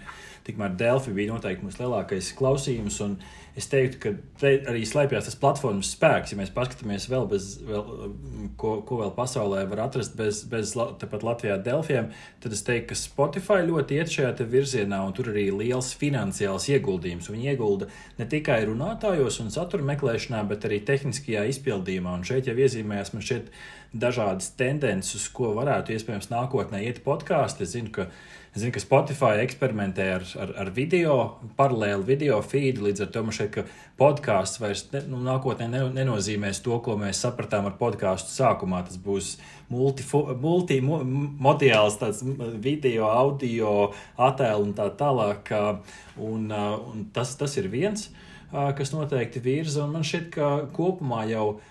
Speaker 2: tikmēr Delfi bija noteikti mūsu lielākais klausījums. Un es teiktu, ka te arī slēpjas tas platformas spēks. Ja mēs paskatāmies vēl, bez, vēl ko, ko vēl pasaulē var atrast bez, bez tepat Latvijā Delfiem, tad es teiktu, ka Spotify ļoti iet šajā virzienā, un tur arī liels finansiāls ieguldījums. Viņi iegulda ne tikai runātājos un satura meklēšanā, bet arī tehniskajā izpildījumā. Un šeit jau iezīmējās man šeit dažādas tendences, ko varētu iespējams nākotnē iet podkāsti. Es zinu, ka Es zinu, ka Spotify eksperimentē ar, ar, ar video, paralēli video feedu. Līdz ar to man ka podkāsts vairs ne, nu, nākotnē ne, nenozīmēs to, ko mēs sapratām ar podkāstu sākumā. Tas būs multimodāls, tāds video, audio, attēlu un tā tālāk. Un, un tas, tas ir viens, kas noteikti virza. Un man šķiet, ka kopumā jau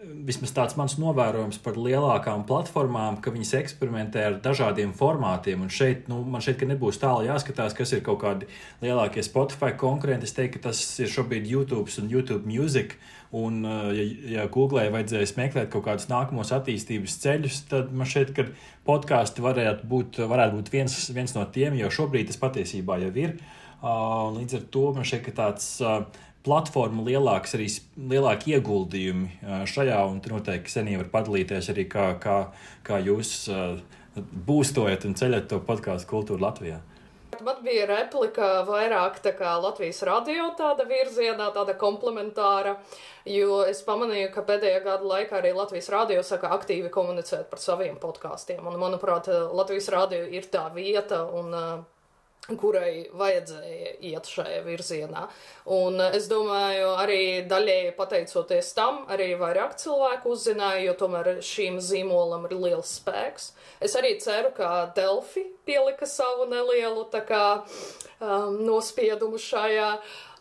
Speaker 2: vismaz tāds mans novērojums par lielākām platformām, ka viņas eksperimentē ar dažādiem formātiem. Un šeit, nu, man šeit nebūs tālu jāskatās, kas ir kaut kādi lielākie Spotify konkurenti. Es teiktu, ka tas ir šobrīd YouTube un YouTube Music. Un, uh, ja, ja Google vajadzēs meklēt kaut kādus nākamos attīstības ceļus, tad man šķiet, ka podkāsti varētu būt, varētu būt viens, viens no tiem, jo šobrīd tas patiesībā jau ir. Uh, līdz ar to man šķiet, ka tāds platforma lielāks, arī lielāki ieguldījumi šajā, un noteikti senī var padalīties arī, kā, kā, kā jūs būstojat un ceļat to podkāstu kultūru Latvijā.
Speaker 3: Man bija replika vairāk tā kā Latvijas radio tāda virzienā, tāda komplementāra, jo es pamanīju, ka pēdējā gada laikā arī Latvijas radio saka aktīvi komunicēt par saviem podkāstiem. Un, manuprāt, Latvijas radio ir tā vieta, un, uh, kurai vajadzēja iet šajā virzienā. Un es domāju, arī daļēji pateicoties tam, arī vairāk cilvēku uzzināja, jo tomēr šīm zīmolam ir liels spēks. Es arī ceru, ka Delfi pielika savu nelielu kā um, nospiedumu šajā.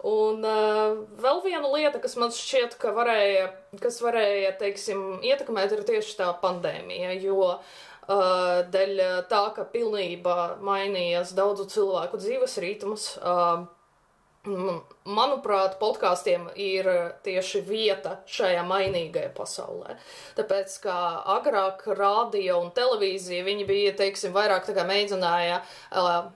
Speaker 3: Un uh, vēl viena lieta, kas man šķiet, ka varēja, kas varēja, teiksim, ietekmēt, ir tieši tā pandēmija, jo Uh, dēļ uh, tā, ka pilnībā mainījās daudzu cilvēku dzīves ritms. Uh, manuprāt, podkāstiem ir uh, tieši vieta šajā mainīgajā pasaulē. Tāpēc, kā agrāk radio un televīzija, viņi bija, teiksim, vairāk tā kā mēģināja uh,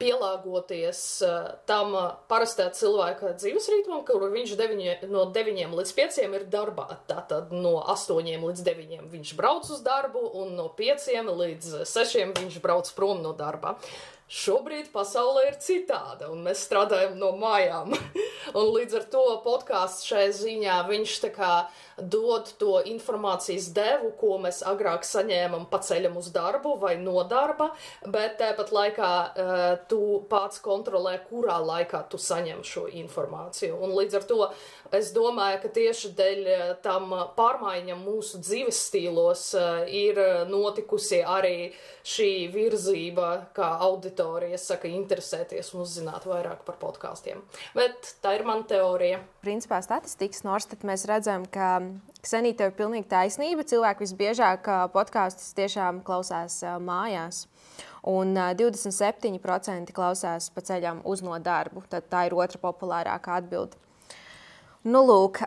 Speaker 3: pielāgoties uh, tam uh, parastā cilvēka dzīves ritmam, kur viņš deviņi, no 9 līdz 5 ir darbā. Tātad no 8 līdz 9 viņš brauc uz darbu, un no 5 līdz 6 viņš brauc prom no darba. Šobrīd pasaule ir citāda, un mēs strādājam no mājām. un līdz ar to podkāsts šai ziņā viņš tā kā dod to informācijas devu, ko mēs agrāk saņēmām pa ceļam uz darbu vai no darba, bet tāpat laikā uh, tu pats kontrolē, kurā laikā tu saņem šo informāciju. Un līdz ar to es domāju, ka tieši dēļ eh, tam pārmaiņam mūsu dzīves stilos uh, ir notikusi arī šī virzība, kā auditorija saka, interesēties un uzzināt vairāk par podkāstiem. Bet tā ir mana teorija.
Speaker 1: Principā statistikas norstat mēs redzam, ka Ksenīte ir pilnīgi taisnība. Cilvēki visbiežāk podkāstus tiešām klausās mājās. Un 27% klausās pa ceļam uz no darbu. Tad tā ir otra populārākā atbilde. Nu, lūk,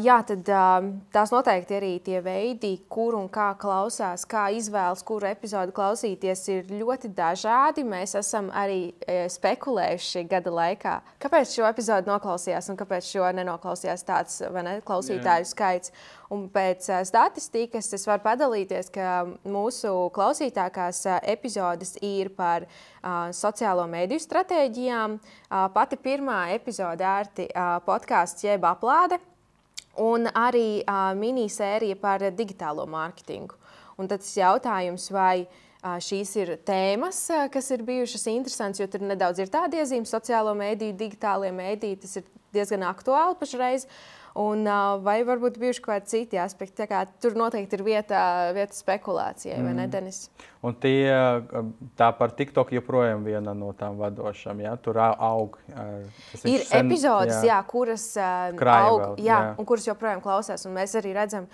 Speaker 1: jā, tad tās noteikti arī tie veidi, kur un kā klausās, kā izvēlas, kuru epizodu klausīties, ir ļoti dažādi. Mēs esam arī spekulējuši gada laikā, kāpēc šo epizodu noklausījās un kāpēc šo nenoklausījās tāds ne, klausītāju jā. skaits. Un pēc statistikas es varu padalīties, ka mūsu klausītākās epizodes ir par uh, sociālo mediju stratēģijām. Uh, pati pirmā epizode ērti podkāsts jeb aplāde un arī minisērija par digitālo mārketingu. Un tad tas jautājums, vai šīs ir tēmas, kas ir bijušas interesantas, jo tur nedaudz ir tāda iezīme sociālo mēdīju, digitālajie mēdīji, tas ir diezgan aktuāli pašreiz. Uh, Un, vai varbūt bijuši kaut kādi citi aspekti. Kā, tur noteikti ir vieta, vieta spekulācijai, mm. vai ne, mm. Denis?
Speaker 4: Un tie, tā par TikTok joprojām viena no tām vadošām. Ja? Tur aug.
Speaker 1: Ir sen, epizodes, jā. Jā, kuras Krāja aug, vēl, jā, jā. un kuras joprojām klausās. Un mēs arī redzam,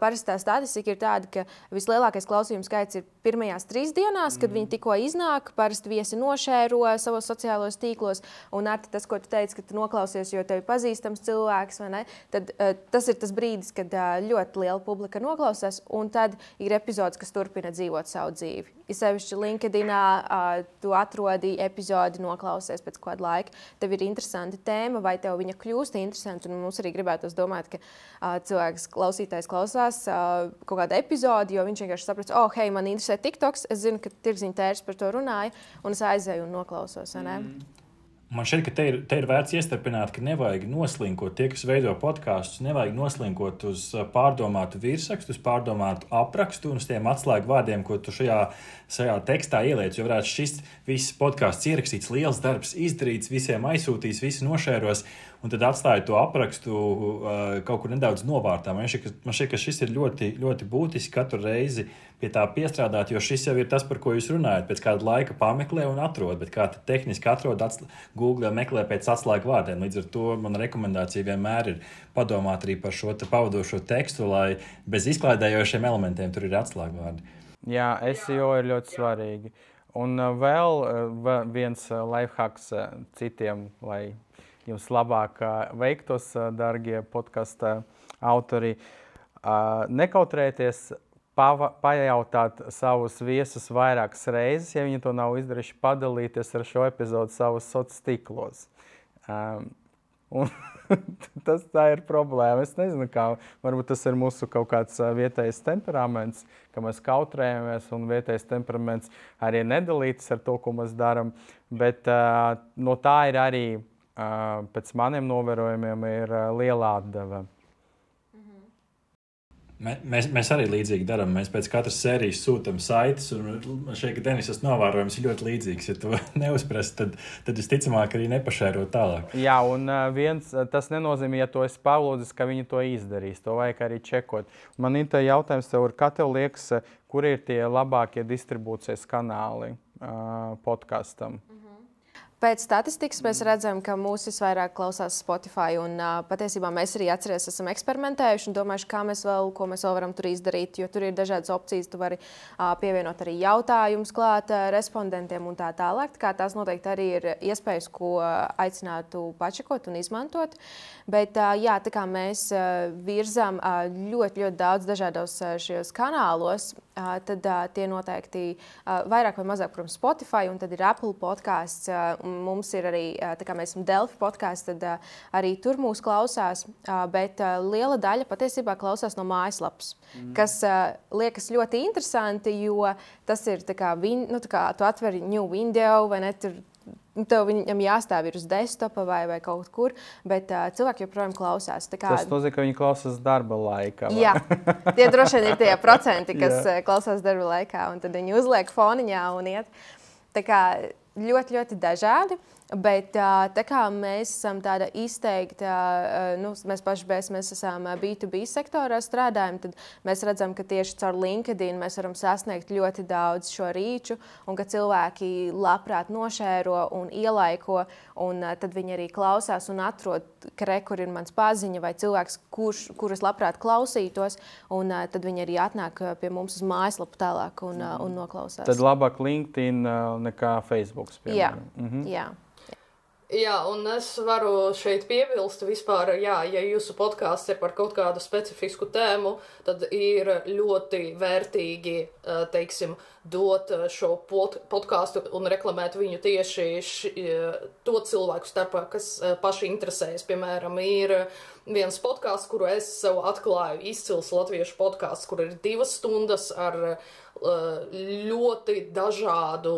Speaker 1: parastā statistika ir tāda, ka vislielākais klausījums skaits ir pirmajās trīs dienās, kad mm. viņi tikko iznāk. Parasti viesi nošēro savos sociālajos tīklos. Un arī tas, ko tu teici, ka tu noklausies, jo tev ir pazīstams cilvēks, tad uh, tas ir tas brīdis, kad ļoti liela publika noklausās. Un tad ir epizodes, kas turpina dzīvot savu dzīvi dzīvi. Ja sevišķi LinkedInā uh, tu atrodi epizodi, noklausies pēc kāda laika, tev ir interesanta tēma, vai tev viņa kļūst interesanta. Mums arī gribētu domāt, ka uh, cilvēks, klausītājs, klausās uh, kaut kādu epizodi, jo viņš vienkārši saprot, oh, hei, man interesē TikToks, es zinu, ka tirziņa tērs par to runāja, un es aizēju un noklausos. Mm.
Speaker 2: Man šķiet, ka te ir, te ir vērts iestarpināt, ka nevajag noslinkot tie, kas veido podkāstus, nevajag noslinkot uz pārdomātu virsrakstu, uz pārdomātu aprakstu un uz tiem atslēgu vārdiem, ko tu šajā, šajā tekstā ieliec. Jo varētu šis viss podkāsts ierakstīts, liels darbs izdarīts, visiem aizsūtīs, visi nošēros un tad atstāja to aprakstu uh, kaut kur nedaudz novārtā. Man šķiet, ka šis ir ļoti, ļoti būtiski katru reizi pie tā piestrādāt, jo šis jau ir tas, par ko jūs runājat. Pēc kāda laika pameklē un atrod, bet kā tehniski atrod, Google meklē pēc atslēgu vārdiem. Līdz ar to mana rekomendācija vienmēr ir padomāt arī par šo te pavadošo tekstu, lai bez izklaidējošiem elementiem tur ir atslēgu vārdi.
Speaker 4: Jā, SEO ir ļoti svarīgi. Un uh, vēl uh, viens uh, lifehacks citiem, lai jums labāk veiktos, darbie podkāstu autori. Nekautrēties pava, pajautāt savus viesus vairākas reizes, ja viņi to nav izdarījuši, padalīties ar šo epizodu savos sociālos tīklos. Um, un, tas ir problēma. Es nezinu, kā varbūt tas ir mūsu kaut kāds vietējais temperaments, ka mēs kautrējamies, un vietējais temperaments arī nedalītas ar to, ko mēs darām. Bet uh, no tā ir arī pēc maniem novērojumiem ir liela atdeve.
Speaker 2: Mēs, mēs arī līdzīgi darām. Mēs pēc katras sērijas sūtām saites, un šeit Denisas novērojums ir ļoti līdzīgs. Ja to neuzprast, tad, tad visticamāk arī nepašēro tālāk.
Speaker 4: Jā, un viens, tas nenozīmē, ja to es pavlūdzu, ka viņi to izdarīs. To vajag arī čekot. Man ir jautājums, tev, kā tev liekas, kur ir tie labākie distribūcijas kanāli podkastam? Mm.
Speaker 1: Pēc statistikas mēs redzam, ka mūsu visvairāk klausās Spotify. Un, uh, patiesībā mēs arī atceramies, esam eksperimentējuši un domājuši, kā mēs vēl, ko mēs vēl varam tur izdarīt. Jo tur ir dažādas opcijas. Tu vari uh, pievienot arī jautājumus klāt uh, respondentiem un tā tālāk. Tā tās noteikti arī ir iespējas, ko aicinātu pačakot un izmantot. Bet uh, jā, tā kā mēs uh, virzām uh, ļoti, ļoti daudz dažādos uh, šajos kanālos, uh, tad tie noteikti vairāk vai mazāk, protams, Spotify un tad ir Apple podkāsts. Mums ir arī, kā mēs esam Delfi podkāsts, tad arī tur mūs klausās. Bet liela daļa patiesībā klausās no mājaslapas, mm. kas liekas ļoti interesanti, jo tas ir kā, nu, kā tu atver new window vai ne. Tur, Tev viņam jāstāv uz desktopa vai, vai kaut kur, bet uh, cilvēki joprojām klausās.
Speaker 4: Kā... Tas nozīmē, ka viņi klausās darba laikā.
Speaker 1: Vai? Jā, tie droši vien ir tie procenti, kas klausās darba laikā, un tad viņi uzliek foniņā un iet. Tā kā ļoti, ļoti dažādi. Bet tā kā mēs esam tāda izteikta, nu, mēs paši mēs, mēs esam B2B sektorā strādājam, tad mēs redzam, ka tieši caur LinkedIn mēs varam sasniegt ļoti daudz šo rīču, un ka cilvēki labprāt nošēro un ielaiko, un tad viņi arī klausās un atrod, ka re, kur ir mans paziņa vai cilvēks, kurš, kurus labprāt klausītos, un tad viņi arī atnāk pie mums uz mājaslapu tālāk un, un noklausās.
Speaker 4: Tad labāk LinkedIn nekā Facebook. Piemēram.
Speaker 1: Jā. Mhm. jā.
Speaker 3: Jā, un es varu šeit piebilst, vispār, jā, ja jūsu podkāsts ir par kaut kādu specifisku tēmu, tad ir ļoti vērtīgi, teiksim, dot šo pod podkāstu un reklamēt viņu tieši ši, to cilvēku starpā, kas paši interesējas. Piemēram, ir viens podkāsts, kuru es sev atklāju, izcils latviešu podkāsts, kur ir divas stundas ar ļoti dažādu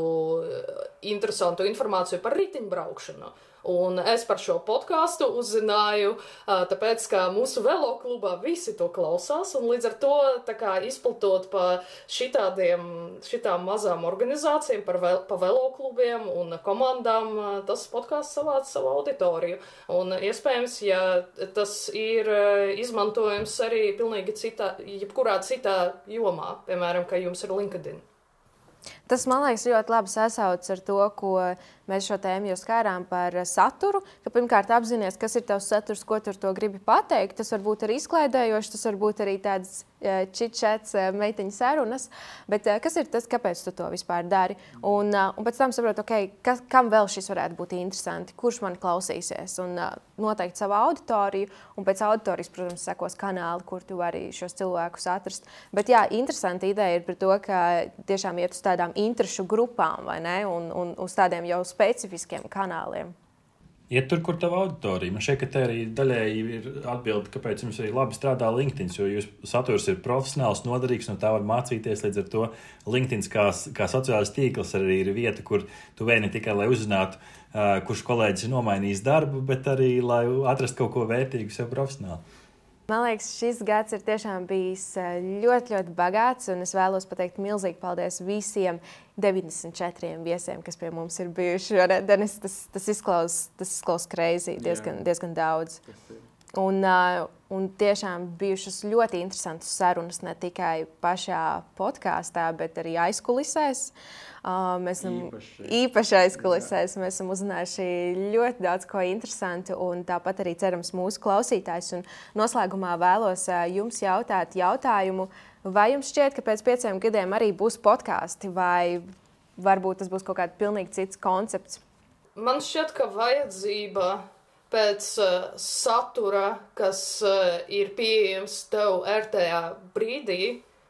Speaker 3: interesantu informāciju par riteņbraukšanu. Un es par šo podkāstu uzzināju, tāpēc, ka mūsu velo klubā visi to klausās, un līdz ar to kā, izplatot pa šitādiem, šitām mazām organizācijām, par vel, pa velo klubiem un komandām, tas podkāsts savāca savu auditoriju. Un iespējams, ja tas ir izmantojams arī pilnīgi citā, jebkurā citā jomā, piemēram, ka jums ir LinkedIn.
Speaker 1: Tas man liekas ļoti labi sasaucas ar to, ko mēs šo tēmu jau skārām par saturu. Ka pirmkārt, apzināties, kas ir tavs saturs, ko tu ar to gribi pateikt. Tas var būt arī izklaidējoši, tas var būt arī tāds čitčets, meiteņu sarunas. Bet kas ir tas, kāpēc tu to vispār dari? Un, un pēc tam saprotu, okay, kas, kam vēl šis varētu būt interesanti, kurš man klausīsies. Un noteikti savu auditoriju, un pēc auditorijas, protams, sekos kanāli, kur tu vari šos cilvēkus atrast. Bet jā, interesanti ideja ir par to, ka tiešām iet uz tādām interešu grupām vai ne, un, un uz tādiem jau specifiskiem kanāliem.
Speaker 2: Iet tur, kur tā auditorija. Man šeit arī daļēji ir atbilde, kāpēc jums arī labi strādā LinkedIn. Jo jūsu saturs ir profesionāls, noderīgs, un tā var mācīties. Līdz ar to LinkedIn kā, kā sociālais tīkls arī ir vieta, kur tu vēni ne tikai lai uzzinātu, uh, kurš kolēģis ir nomainījis darbu, bet arī lai atrastu kaut ko vērtīgu sev profesionāli.
Speaker 1: Man liekas, šis gads ir tiešām bijis eh, ļoti, ļoti bagāts. Es vēlos pateikt milzīgi paldies visiem 94 viesiem, kas pie mums ir bijuši. Denis, tas, tas izklausās izklaus kreizi, diezgan, diezgan daudz. Un, uh, un tiešām bijušas ļoti interesantas sarunas ne tikai pašā podkāstā, bet arī aizkulisēs. Uh, mēs esam īpaši, īpaši aizkulisēs. Jā. Mēs esam uzzinājuši ļoti daudz ko interesantu, un tāpat arī cerams mūsu klausītājs. Un noslēgumā vēlos uh, jums jautāt jautājumu, vai jums šķiet, ka pēc pieciem gadiem arī būs podkāsti, vai varbūt tas būs kaut kāds pilnīgi cits koncepts?
Speaker 3: Man šķiet, ka vajadzība pēc uh, satura, kas uh, ir pieejams tev ērtajā brīdī,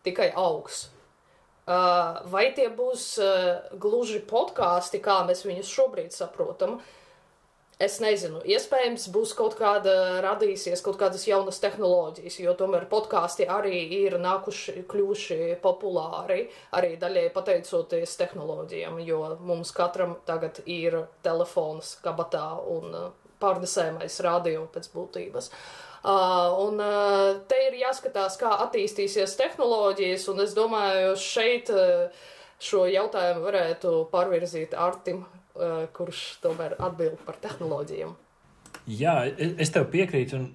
Speaker 3: tikai augs. Uh, vai tie būs uh, gluži podkāsti, kā mēs viņus šobrīd saprotam? Es nezinu, iespējams, būs kaut kāda radīsies, kaut kādas jaunas tehnoloģijas, jo tomēr podkāsti arī ir nākuši, kļuvuši populāri, arī daļai pateicoties tehnoloģijām, jo mums katram tagad ir telefons kabatā un uh, pārnesējamais radio pēc būtības. Uh, un uh, te ir jāskatās, kā attīstīsies tehnoloģijas, un es domāju, šeit uh, šo jautājumu varētu pārvirzīt Artim, uh, kurš tomēr atbild par tehnoloģijām.
Speaker 2: Jā, es tev piekrītu, un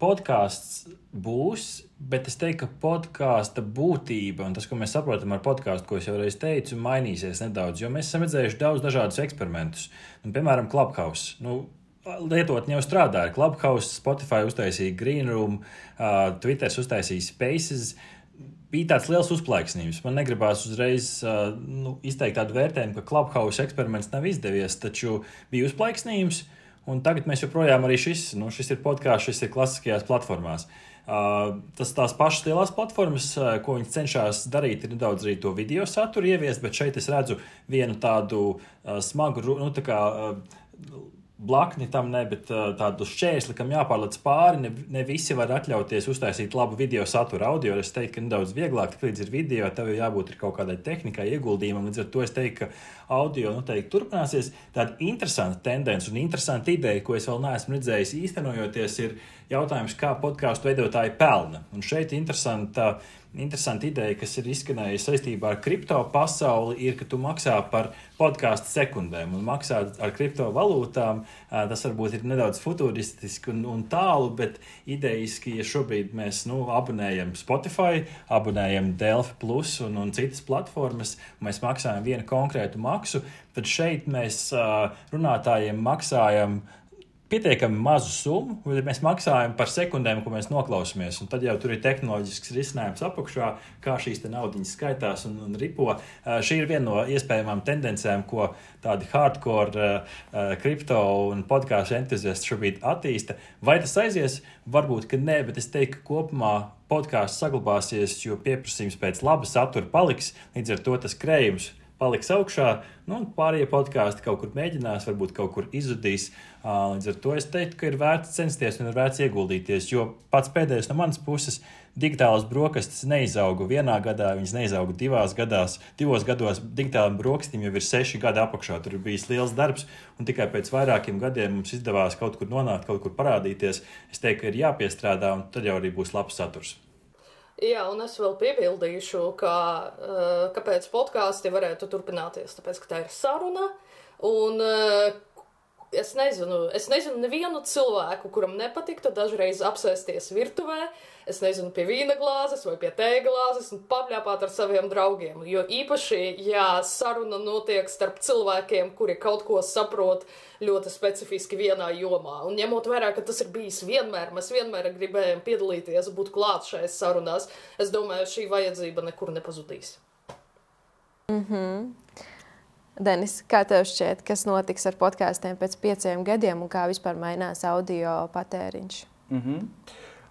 Speaker 2: podkāsts būs, bet es teiktu, ka podkāsta būtība un tas, ko mēs saprotam ar podkāstu, ko es jau reiz teicu, mainīsies nedaudz, jo mēs esam redzējuši daudz dažādus eksperimentus. Un, piemēram, Clubhouse. Nu, lietotņi jau strādāja. Clubhouse, Spotify uztaisīja Green Room, uh, Twitter uztaisīja Spaces. Bija tāds liels uzplaiksnījums. Man negribās uzreiz uh, nu, izteikt tādu vērtējumu, ka Clubhouse eksperiments nav izdevies, taču bija uzplaiksnījums. Un tagad mēs joprojām arī šis, nu, šis ir podkāsts, šis ir klasiskajās platformās. Uh, tas tās pašas lielās platformas, uh, ko viņi cenšas darīt, ir nedaudz arī to video saturu ieviest, bet šeit es redzu vienu tādu uh, smagu, nu, tā kā uh, blakni tam ne, bet uh, tādu šķērsli, kam jāpārlec pāri. Ne, ne visi var atļauties uztaisīt labu video saturu. Audio es teiktu, ka nedaudz vieglāk, tik līdz ir video, tev ir jābūt kaut kādai tehnikai, ieguldījumam. Līdz ar to es teiktu, ka audio noteikti turpināsies. Tāda interesanta tendence un interesanta ideja, ko es vēl neesmu redzējis īstenojoties, ir jautājums, kā podkāstu veidotāji pelna. Un šeit interesanta interesanta ideja, kas ir izskanējusi saistībā ar kripto pasauli, ir, ka tu maksā par podkāstu sekundēm un maksā ar kriptovalūtām. Tas varbūt ir nedaudz futuristiski un, un tālu, bet idejiski, ja šobrīd mēs nu, abonējam Spotify, abonējam Delphi Plus un, un citas platformas, mēs maksājam vienu konkrētu maksu, tad šeit mēs runātājiem maksājam pietiekami mazu summu, bet mēs maksājam par sekundēm, ko mēs noklausāmies. Tad jau tur ir tehnoloģisks risinājums apakšā, kā šīs naudas skaitās un, un ripo. Uh, šī ir viena no iespējamām tendencēm, ko tādi hardcore uh, kripto un podkāstu entuziasti šobrīd attīsta. Vai tas aizies? Varbūt, ka nē, bet es teiktu, ka kopumā podkāsts saglabāsies, jo pieprasījums pēc laba satura paliks. Līdz ar to tas krējums paliks augšā, nu, un pārējie podkāsti kaut kur mēģinās, varbūt kaut kur izzudīs. Līdz ar to es teiktu, ka ir vērts censties un ir vērts ieguldīties, jo pats pēdējais no manas puses - digitālas brokastis neizauga vienā gadā, viņas neizauga divās gadās. Divos gados digitālajiem brokastīm jau ir seši gadi apakšā. Tur ir bijis liels darbs, un tikai pēc vairākiem gadiem mums izdevās kaut kur nonākt, kaut kur parādīties. Es teiktu, ka ir jāpiestrādā, un tad jau arī būs labs saturs.
Speaker 3: Jā, un es vēl piebildīšu, ka, uh, kāpēc podkāsti varētu turpināties. Tāpēc, ka tā ir saruna, un uh, es nezinu, es nezinu nevienu cilvēku, kuram nepatiktu dažreiz apsēsties virtuvē, es nezinu, pie vīna glāzes vai pie tēja glāzes un papļāpāt ar saviem draugiem. Jo īpaši, ja saruna notiek starp cilvēkiem, kuri kaut ko saprot ļoti specifiski vienā jomā, un ņemot vērā, ka tas ir bijis vienmēr, mēs vienmēr gribējām piedalīties, būt klāt šajās sarunās, es domāju, šī vajadzība nekur nepazudīs.
Speaker 1: Mm -hmm. Denis, kā tev šķiet, kas notiks ar podkāstiem pēc pieciem gadiem un kā vispār mainās audio patēriņš?
Speaker 4: Mm -hmm.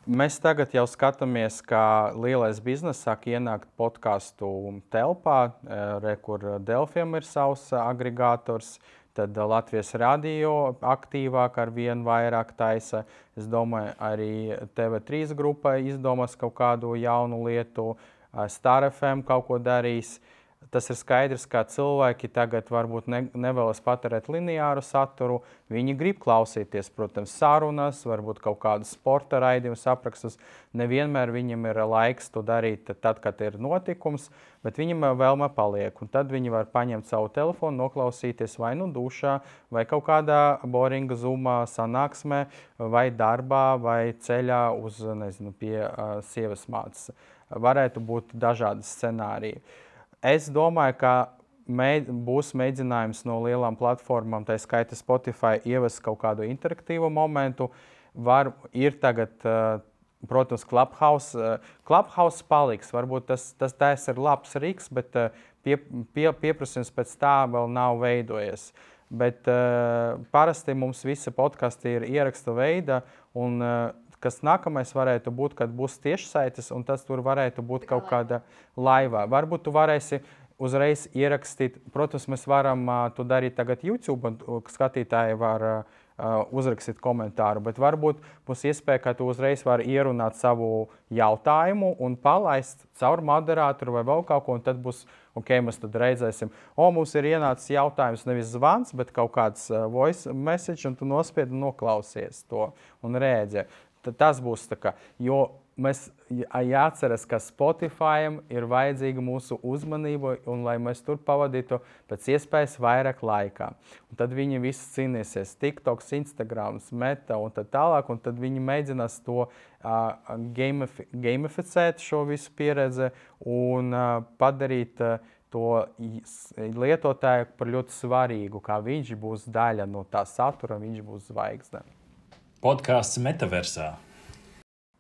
Speaker 4: Mēs tagad jau skatāmies, kā lielais bizness sāk ienākt podkāstu telpā, eh, re, kur Delfiem ir savs agregators. Tad Latvijas radio aktīvāk ar vienu vairāk taisa. Es domāju, arī TV3 grupai izdomās kaut kādu jaunu lietu, Star FM kaut ko darīs. Uh, Tas ir skaidrs, ka cilvēki tagad varbūt ne, nevēlas patērēt lineāru saturu. Viņi grib klausīties, protams, sarunas, varbūt kaut kādus sporta raidījumus, aprakstus. Nevienmēr viņam ir laiks to darīt tad, kad ir notikums, bet viņam vēlme paliek. Un tad viņi var paņemt savu telefonu, noklausīties vai nu dušā, vai kaut kādā boringa zumā, sanāksmē, vai darbā, vai ceļā uz, nezinu, pie uh, sievas mātes. Varētu būt dažādi scenāriji. Uh, Es domāju, ka mēģ, būs mēģinājums no lielām platformām, tā skaitā Spotify, ievest kaut kādu interaktīvu momentu. Var, ir tagad, protams, Clubhouse. Clubhouse paliks. Varbūt tas, tas, tas ir labs rīks, bet pie, pie, pieprasījums pēc tā vēl nav veidojies. Bet uh, parasti mums visi podkāsti ir ieraksta veida, un uh, kas nākamais varētu būt, kad būs tiešsaites, un tas tur varētu būt kaut kāda laivā. Varbūt tu varēsi uzreiz ierakstīt, protams, mēs varam uh, to darīt tagad YouTube, un skatītāji var uh, uzrakstīt komentāru, bet varbūt būs iespēja, ka tu uzreiz vari ierunāt savu jautājumu un palaist caur moderātoru vai vēl kaut ko, un tad būs ok, mēs tad redzēsim, o, mums ir ienācis jautājums, nevis zvans, bet kaut kāds voice message, un tu nospiedi un noklausies to un rēģē tas būs tā kā. Jo mēs jāatceras, ka Spotify ir vajadzīga mūsu uzmanība, un lai mēs tur pavadītu pēc iespējas vairāk laika. Un tad viņi visi cīnīsies, TikTok, Instagram, Meta un tā tālāk, un tad viņi mēģinās to uh, gamifi gamificēt šo visu pieredzi un uh, padarīt uh, to lietotāju par ļoti svarīgu, kā viņš būs daļa no tā satura, viņš būs zvaigzne
Speaker 2: podkāsts metaversā.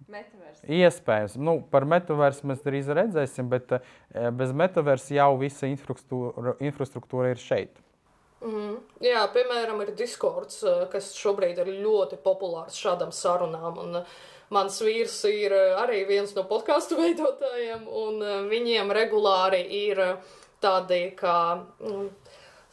Speaker 1: Metaverse.
Speaker 4: Iespējams, nu, par metaversu mēs drīz redzēsim, bet eh, bez metaversa jau visa infrastruktūra, infrastruktūra ir šeit.
Speaker 3: Mm, jā, piemēram, ir Discords, eh, kas šobrīd ir ļoti populārs šādām sarunām. Un, eh, mans vīrs ir arī viens no podkāstu veidotājiem, un viņiem regulāri ir tādi kā. Mm,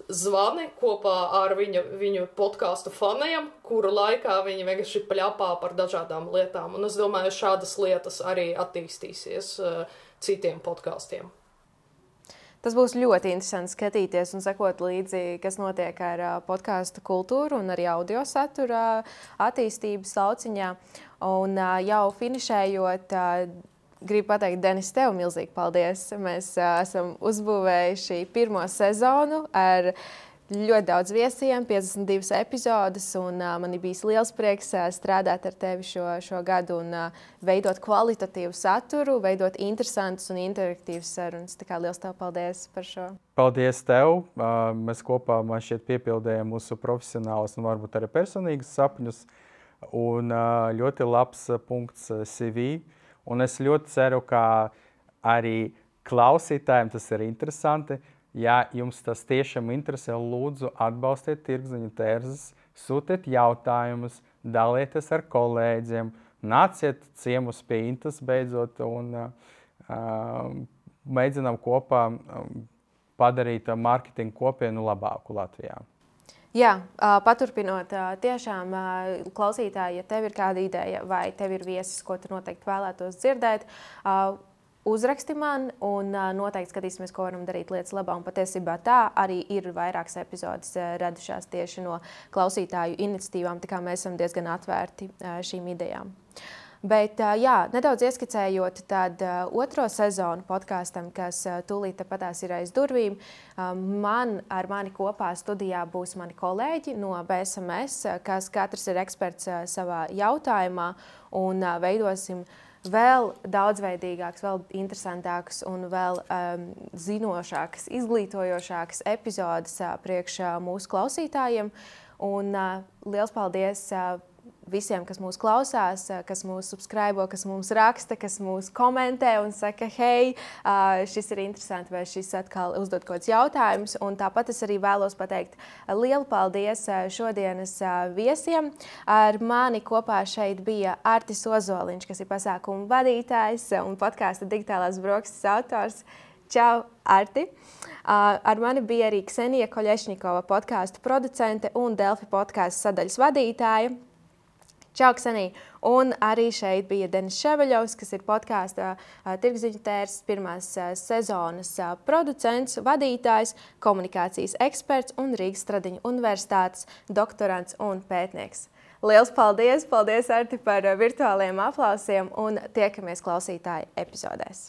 Speaker 3: zvani kopā ar viņa, viņu podkāstu faniem, kuru laikā viņi vienkārši pļāpā par dažādām lietām. Un es domāju, šādas lietas arī attīstīsies uh, citiem podkāstiem.
Speaker 1: Tas būs ļoti interesanti skatīties un sekot līdzi, kas notiek ar uh, podkāstu kultūru un arī audio satura attīstības lauciņā. Un uh, jau finišējot gribu pateikt, Denis, tev milzīgi paldies. Mēs uh, esam uzbūvējuši pirmo sezonu ar ļoti daudz viesiem, 52 epizodes. Un, uh, man ir bijis liels prieks uh, strādāt ar tevi šo, šo gadu un uh, veidot kvalitatīvu saturu, veidot interesantus un interaktīvus sarunas. Tā kā liels tev paldies par šo.
Speaker 4: Paldies tev! Uh, mēs kopā šeit piepildījām mūsu profesionālus un varbūt arī personīgus sapņus. Un uh, ļoti labs punkts CV. Un es ļoti ceru, ka arī klausītājiem tas ir interesanti. Ja jums tas tiešām interesē, lūdzu, atbalstiet tirgziņu tērzes, sūtiet jautājumus, dalieties ar kolēģiem, nāciet ciemos pie Intas beidzot un uh, mēģinām kopā padarīt mārketingu kopienu labāku Latvijā.
Speaker 1: Jā, paturpinot, tiešām klausītāji, ja tev ir kāda ideja vai tev ir viesis, ko tu noteikti vēlētos dzirdēt, uzraksti man un noteikti skatīsimies, ko varam darīt lietas labā. Un patiesībā tā arī ir vairākas epizodes radušās tieši no klausītāju iniciatīvām, tā kā mēs esam diezgan atvērti šīm idejām. Bet, jā, nedaudz ieskicējot tad otro sezonu podkāstam, kas tūlīt patās ir aiz durvīm, man ar mani kopā studijā būs mani kolēģi no BSMS, kas katrs ir eksperts savā jautājumā un veidosim vēl daudzveidīgākas, vēl interesantākas un vēl um, zinošākas, izglītojošākas epizodes uh, priekš uh, mūsu klausītājiem. Un, uh, liels paldies! Uh, visiem, kas mūs klausās, eh, kas mūs subscribe, kas mums raksta, kas mūs komentē un saka, hei, šis ir interesanti, vai šis atkal uzdod kaut kādus jautājumus. Un tāpat es arī vēlos pateikt lielu paldies šodienas viesiem. Ar mani kopā šeit bija Artis Ozoliņš, kas ir pasākumu vadītājs un podkāstu digitālās brokstas autors. Čau, Arti! Ar mani bija arī Ksenija Koļešņikova, podkāstu producente un Delfi podkāstu sadaļas vadītāja. Čau, Ksenī! Un arī šeit bija Denis Ševeļovs, kas ir podkāstu uh, tirgziņu tērs pirmās uh, sezonas uh, producents, vadītājs, komunikācijas eksperts un Rīgas Stradiņu universitātes doktorants un pētnieks. Liels paldies! Paldies, Arti, par virtuāliem aplausiem un tiekamies klausītāju epizodēs!